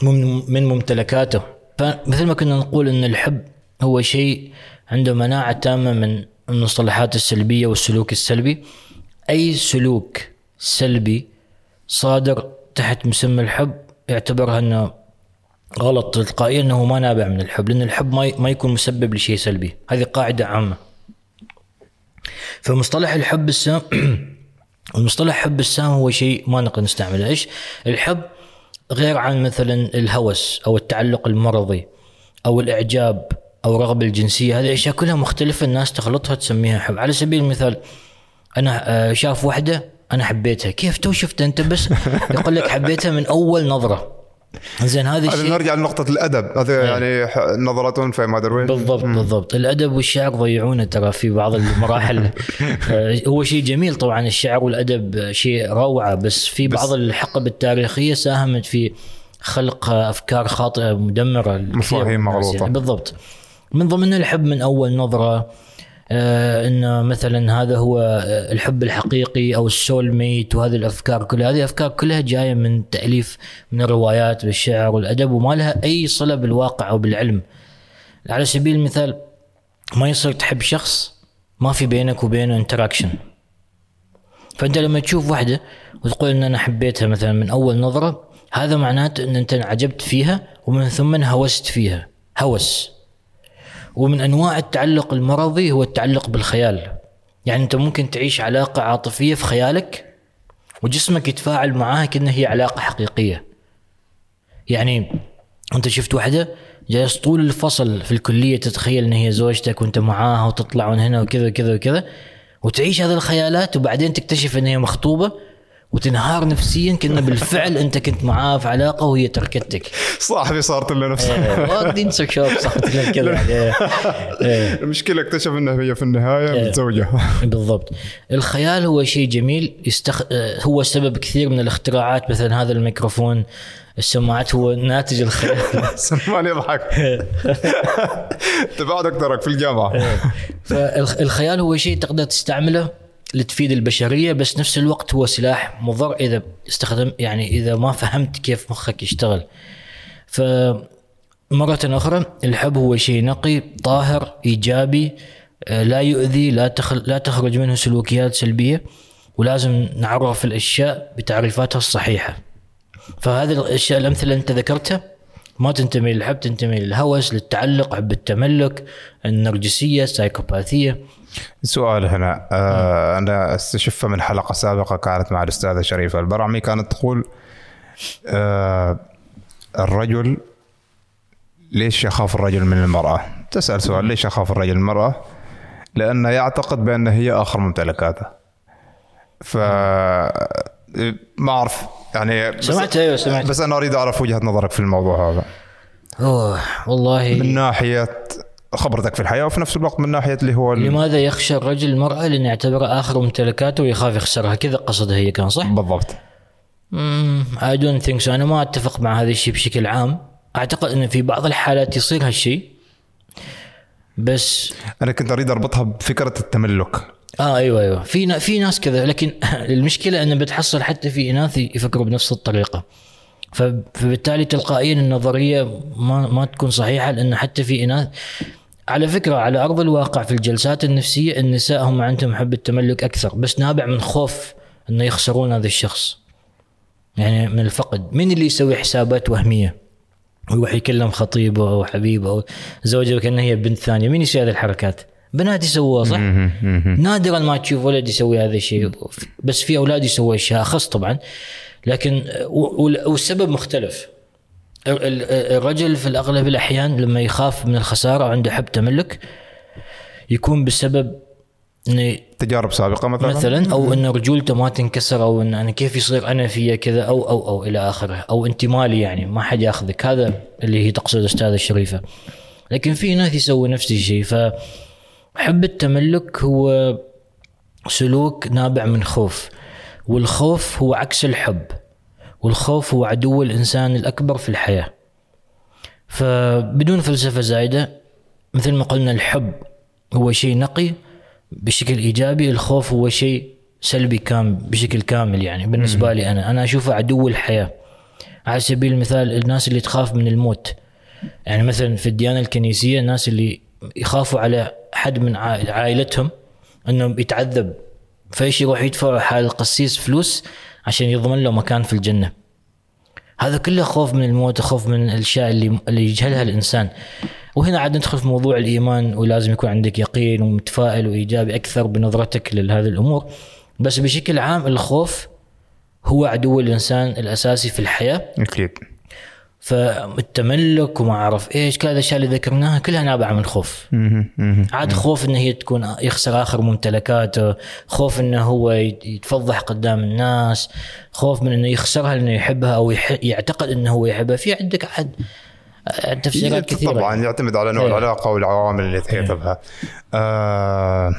من من ممتلكاته. فمثل ما كنا نقول إن الحب هو شيء عنده مناعة تامة من المصطلحات السلبية والسلوك السلبي. أي سلوك سلبي صادر تحت مسمى الحب يعتبرها إنه غلط تلقائيا إنه ما نابع من الحب لأن الحب ما ما يكون مسبب لشيء سلبي. هذه قاعدة عامة. فمصطلح الحب السام المصطلح حب السام هو شيء ما نقدر نستعمله. إيش؟ الحب غير عن مثلا الهوس أو التعلق المرضي أو الإعجاب أو الرغبه الجنسية. هذه الأشياء كلها مختلفة الناس تخلطها تسميها حب. على سبيل المثال أنا آه، شاف واحدة أنا حبيتها. كيف تو شفتها أنت بس؟ يقول لك حبيتها من أول نظرة. زين هذا الشيء نرجع لنقطة الأدب. هذا يعني ح- نظرة في ما أدري وين. بالضبط بالضبط. الأدب والشعر ضيعونا ترى في بعض المراحل. آه، هو شيء جميل طبعا الشعر والأدب آه، شيء روعة بس في بعض الحقب التاريخية ساهمت في خلق أفكار خاطئة مدمرة. لكثير مفاهيم مغلوطة. يعني بالضبط. من ضمنها الحب من أول نظرة. آه انه مثلا هذا هو آه، الحب الحقيقي أو السول ميت وهذه الأفكار كلها. هذه أفكار كلها جاية من تأليف من الروايات بالشعر والأدب وما لها أي صلة بالواقع أو بالعلم. على سبيل المثال ما يصير تحب شخص ما في بينك وبينه interaction فأنت لما تشوف واحدة وتقول إن أنا حبيتها مثلا من أول نظرة هذا معناته إن أنت انعجبت فيها ومن ثم هوست فيها. هوس. ومن أنواع التعلق المرضي هو التعلق بالخيال. يعني أنت ممكن تعيش علاقة عاطفية في خيالك وجسمك يتفاعل معاها كأنها هي علاقة حقيقية. يعني أنت شفت واحدة جالس طول الفصل في الكلية تتخيل إن هي زوجتك وأنت معاها وتطلعون هنا وكذا وكذا وكذا وتعيش هذه الخيالات وبعدين تكتشف إن هي مخطوبة وتنهار نفسيا كأنه بالفعل أنت كنت معاه في علاقة وهي تركتك. صاحبي صارت له نفسها إيه، واخدين شوب صارت لك كذا. إيه، إيه. المشكلة اكتشف إنها هي في النهاية متزوجة. بالضبط. الخيال هو شيء جميل. يستخ... هو سبب كثير من الاختراعات مثلا هذا الميكروفون. السماعات هو ناتج الخيال. سلمان يضحك انت بعد دكتورك في الجامعة. فالخيال هو شيء تقدر تستعمله. لتفيد البشرية بس نفس الوقت هو سلاح مضر إذا استخدم يعني إذا ما فهمت كيف مخك يشتغل. ف مرة أخرى الحب هو شيء نقي طاهر إيجابي آه، لا يؤذي لا تخل لا تخرج منه سلوكيات سلبية ولازم نعرف الأشياء بتعريفاتها الصحيحة. فهذه الأشياء الأمثلة اللي أنت ذكرتها؟ ما تنتمي للحب تنتمي للهوس للتعلق حب التملك النرجسية السايكوباثية سؤال هنا آه أنا استشفه من حلقة سابقة كانت مع الأستاذة شريفة البرعمي كانت تقول آه الرجل ليش يخاف الرجل من المرأة؟ تسأل سؤال ليش يخاف الرجل من المرأة؟ لأنه يعتقد بان هي أخر ممتلكاته. ف ما أعرف يعني سمعت أيوه سمعت بس أنا أريد أعرف وجهة نظرك في الموضوع هذا. أوه والله. من ناحية خبرتك في الحياة وفي نفس الوقت من ناحية اللي هو لماذا يخشى الرجل المرأة لأن يعتبرها آخر ممتلكاته ويخاف يخسرها؟ كذا قصدها هي كان صح؟ بالضبط. I don't think so أنا ما أتفق مع هذا الشيء بشكل عام. أعتقد إن في بعض الحالات يصير هالشيء. بس أنا كنت أريد أربطها بفكرة التملك. آه أيوه أيوه. في في ناس كذا لكن المشكلة أنه بتحصل حتى في إناث يفكروا بنفس الطريقة. فبالتالي تلقائيا النظرية ما ما تكون صحيحة لأن حتى في إناث على فكرة على أرض الواقع في الجلسات النفسية النساء هم عندهم حب التملك أكثر بس نابع من خوف أنه يخسرون هذا الشخص. يعني من الفقد. مين اللي يسوي حسابات وهمية؟ ويروح يكلم خطيبه أو حبيبه أو زوجه وكأنها هي بنت ثانية. مين يسوي هذه الحركات؟ بنات يسووها صح؟ نادرا ما تشوف ولد يسوي هذا الشيء. بس في أولاد يسووا أشياء أخص طبعا. لكن والسبب مختلف. الرجل في الأغلب الأحيان لما يخاف من الخسارة وعنده حب تملك يكون بسبب إنه تجارب سابقة مثلا؟ مثلا أو إن رجولته ما تنكسر أو إن أنا كيف يصير أنا فيا كذا أو أو أو إلى آخره أو أنت مالي يعني ما حد ياخذك. هذا اللي هي تقصد الاستاذه الشريفة. لكن في ناس يسوي نفس الشيء. فحب التملك هو سلوك نابع من خوف والخوف هو عكس الحب والخوف هو عدو الإنسان الأكبر في الحياة. فبدون فلسفة زايدة مثل ما قلنا الحب هو شيء نقي بشكل إيجابي الخوف هو شيء سلبي كامل بشكل كامل يعني بالنسبة لي أنا. أنا أشوفه عدو الحياة. على سبيل المثال الناس اللي تخاف من الموت. يعني مثلا في الديانة الكنيسية الناس اللي يخافوا على حد من عائلتهم انه يتعذب فايش يروح يدفع حال القسيس فلوس عشان يضمن له مكان في الجنة؟ هذا كله خوف من الموت خوف من الأشياء اللي اللي يجهلها الإنسان. وهنا عاد ندخل في موضوع الإيمان ولازم يكون عندك يقين ومتفائل وإيجابي أكثر بنظرتك لهذه الأمور. بس بشكل عام الخوف هو عدو الإنسان الأساسي في الحياة. أكيد. فالتملك وما أعرف إيش كل الأشياء اللي ذكرناها كلها نابعة من خوف عاد خوف إنه هي تكون يخسر آخر ممتلكاته خوف إنه هو يتفضح قدام الناس خوف من إنه يخسرها لأنه يحبها أو يعتقد إنه هو يحبها. في عندك عاد تفسيرات كثيرة. طبعا يعتمد على نوع إيه. العلاقة والعوامل اللي تحيط إيه. بها. آه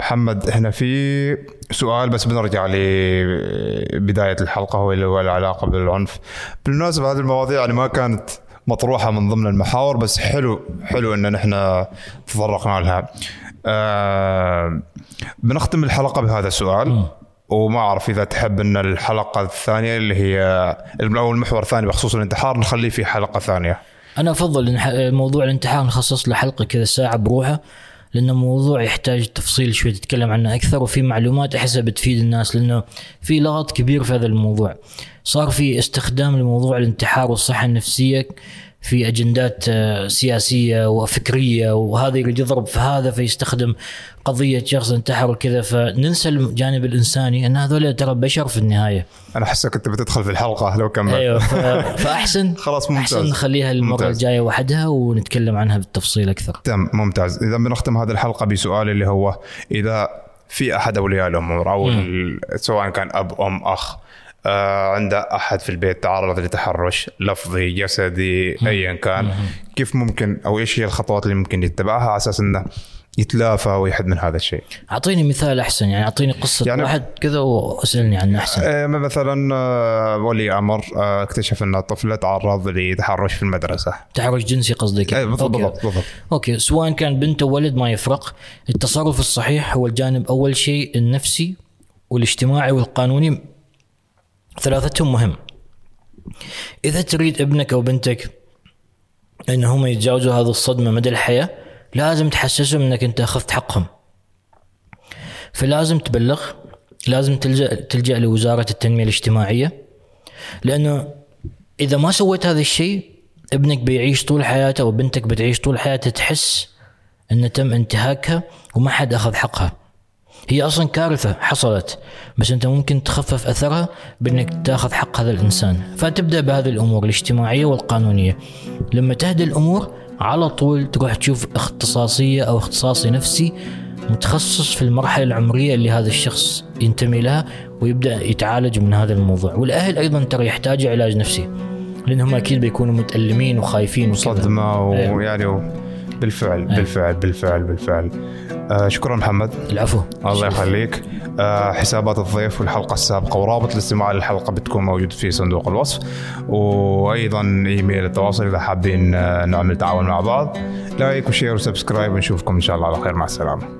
محمد هنا في سؤال بس بنرجع لبدايه الحلقة هو اللي هو العلاقة بالعنف. بالمناسبة هذه المواضيع يعني ما كانت مطروحة من ضمن المحاور بس حلو حلو إن نحن تطرقنا لها. آه بنختم الحلقة بهذا السؤال وما أعرف إذا تحب إن الحلقة الثانية اللي هي أو المحور الثاني بخصوص الانتحار نخليه في حلقة ثانية. أنا أفضل موضوع الانتحار نخصص له حلقة كذا ساعة بروحه لأنه موضوع يحتاج تفصيل شوي تتكلم عنه أكثر وفي معلومات أحسها بتفيد الناس لأنه في لغط كبير في هذا الموضوع. صار في استخدام لموضوع الانتحار والصحة النفسية في أجندات آه، سياسية وفكرية وهذا يريد يضرب في هذا فيستخدم قضية شخص انتحر وكذا. فننسى الجانب الإنساني أن هذول ترى بشر في النهاية. أنا أحسك أنت بتدخل في الحلقة لو كملت. أيوه فأحسن. خلاص ممتاز. أحسن نخليها المرة. الجاية وحدها ونتكلم عنها بالتفصيل أكثر. تمام ممتاز. إذا بنختم هذه الحلقة بسؤال اللي هو إذا في أحد أولياء الأمور أو سواء كان أب أم أخ آه عنده أحد في البيت تعرض لتحرش لفظي جسدي ايا كان. كيف ممكن أو إيش هي الخطوات اللي ممكن يتبعها على أساس إنه يتلافى ويحد من هذا الشيء؟ أعطيني مثال أحسن يعني أعطيني قصة يعني- يعني واحد كذا وأسألني عنه أحسن. آه، مثلا آه، ولي أمر آه، اكتشف إن طفلة تعرض لتحرش في المدرسة. تحرش جنسي قصدك بالضبط أوكي. بالضبط بالضبط. أوكي. سواء كان بنت أو ولد ما يفرق. التصرف الصحيح هو الجانب أول شيء النفسي والاجتماعي والقانوني. ثلاثتهم مهم. إذا تريد ابنك أو بنتك أن هم يتجاوزوا هذه الصدمة مدى الحياة لازم تحسسهم إنك أنت أخذت حقهم. فلازم تبلغ لازم تلجأ تلجأ لوزارة التنمية الاجتماعية لأنه إذا ما سويت هذا الشيء ابنك بيعيش طول حياته أو بنتك بتعيش طول حياتها تحس أن تم انتهاكها وما حد أخذ حقها. هي أصلا كارثة حصلت بس أنت ممكن تخفف أثرها بأنك تأخذ حق هذا الإنسان. فتبدأ بهذه الأمور الاجتماعية والقانونية. لما تهدي الأمور على طول تروح تشوف اختصاصية أو اختصاصي نفسي متخصص في المرحلة العمرية اللي هذا الشخص ينتمي لها ويبدأ يتعالج من هذا الموضوع. والأهل أيضا ترى يحتاجوا علاج نفسي لأنهم أكيد بيكونوا متألمين وخايفين وكذا. صدمة ويعني و... بالفعل بالفعل بالفعل بالفعل. آه شكرا محمد. العفو. الله يخليك. آه حسابات الضيف والحلقة السابقة ورابط الاستماع للحلقة بتكون موجود في صندوق الوصف. وأيضا إيميل التواصل إذا حابين آه، نعمل تعاون مع بعض. like و share و subscribe. ونشوفكم إن شاء الله على خير. مع السلامة.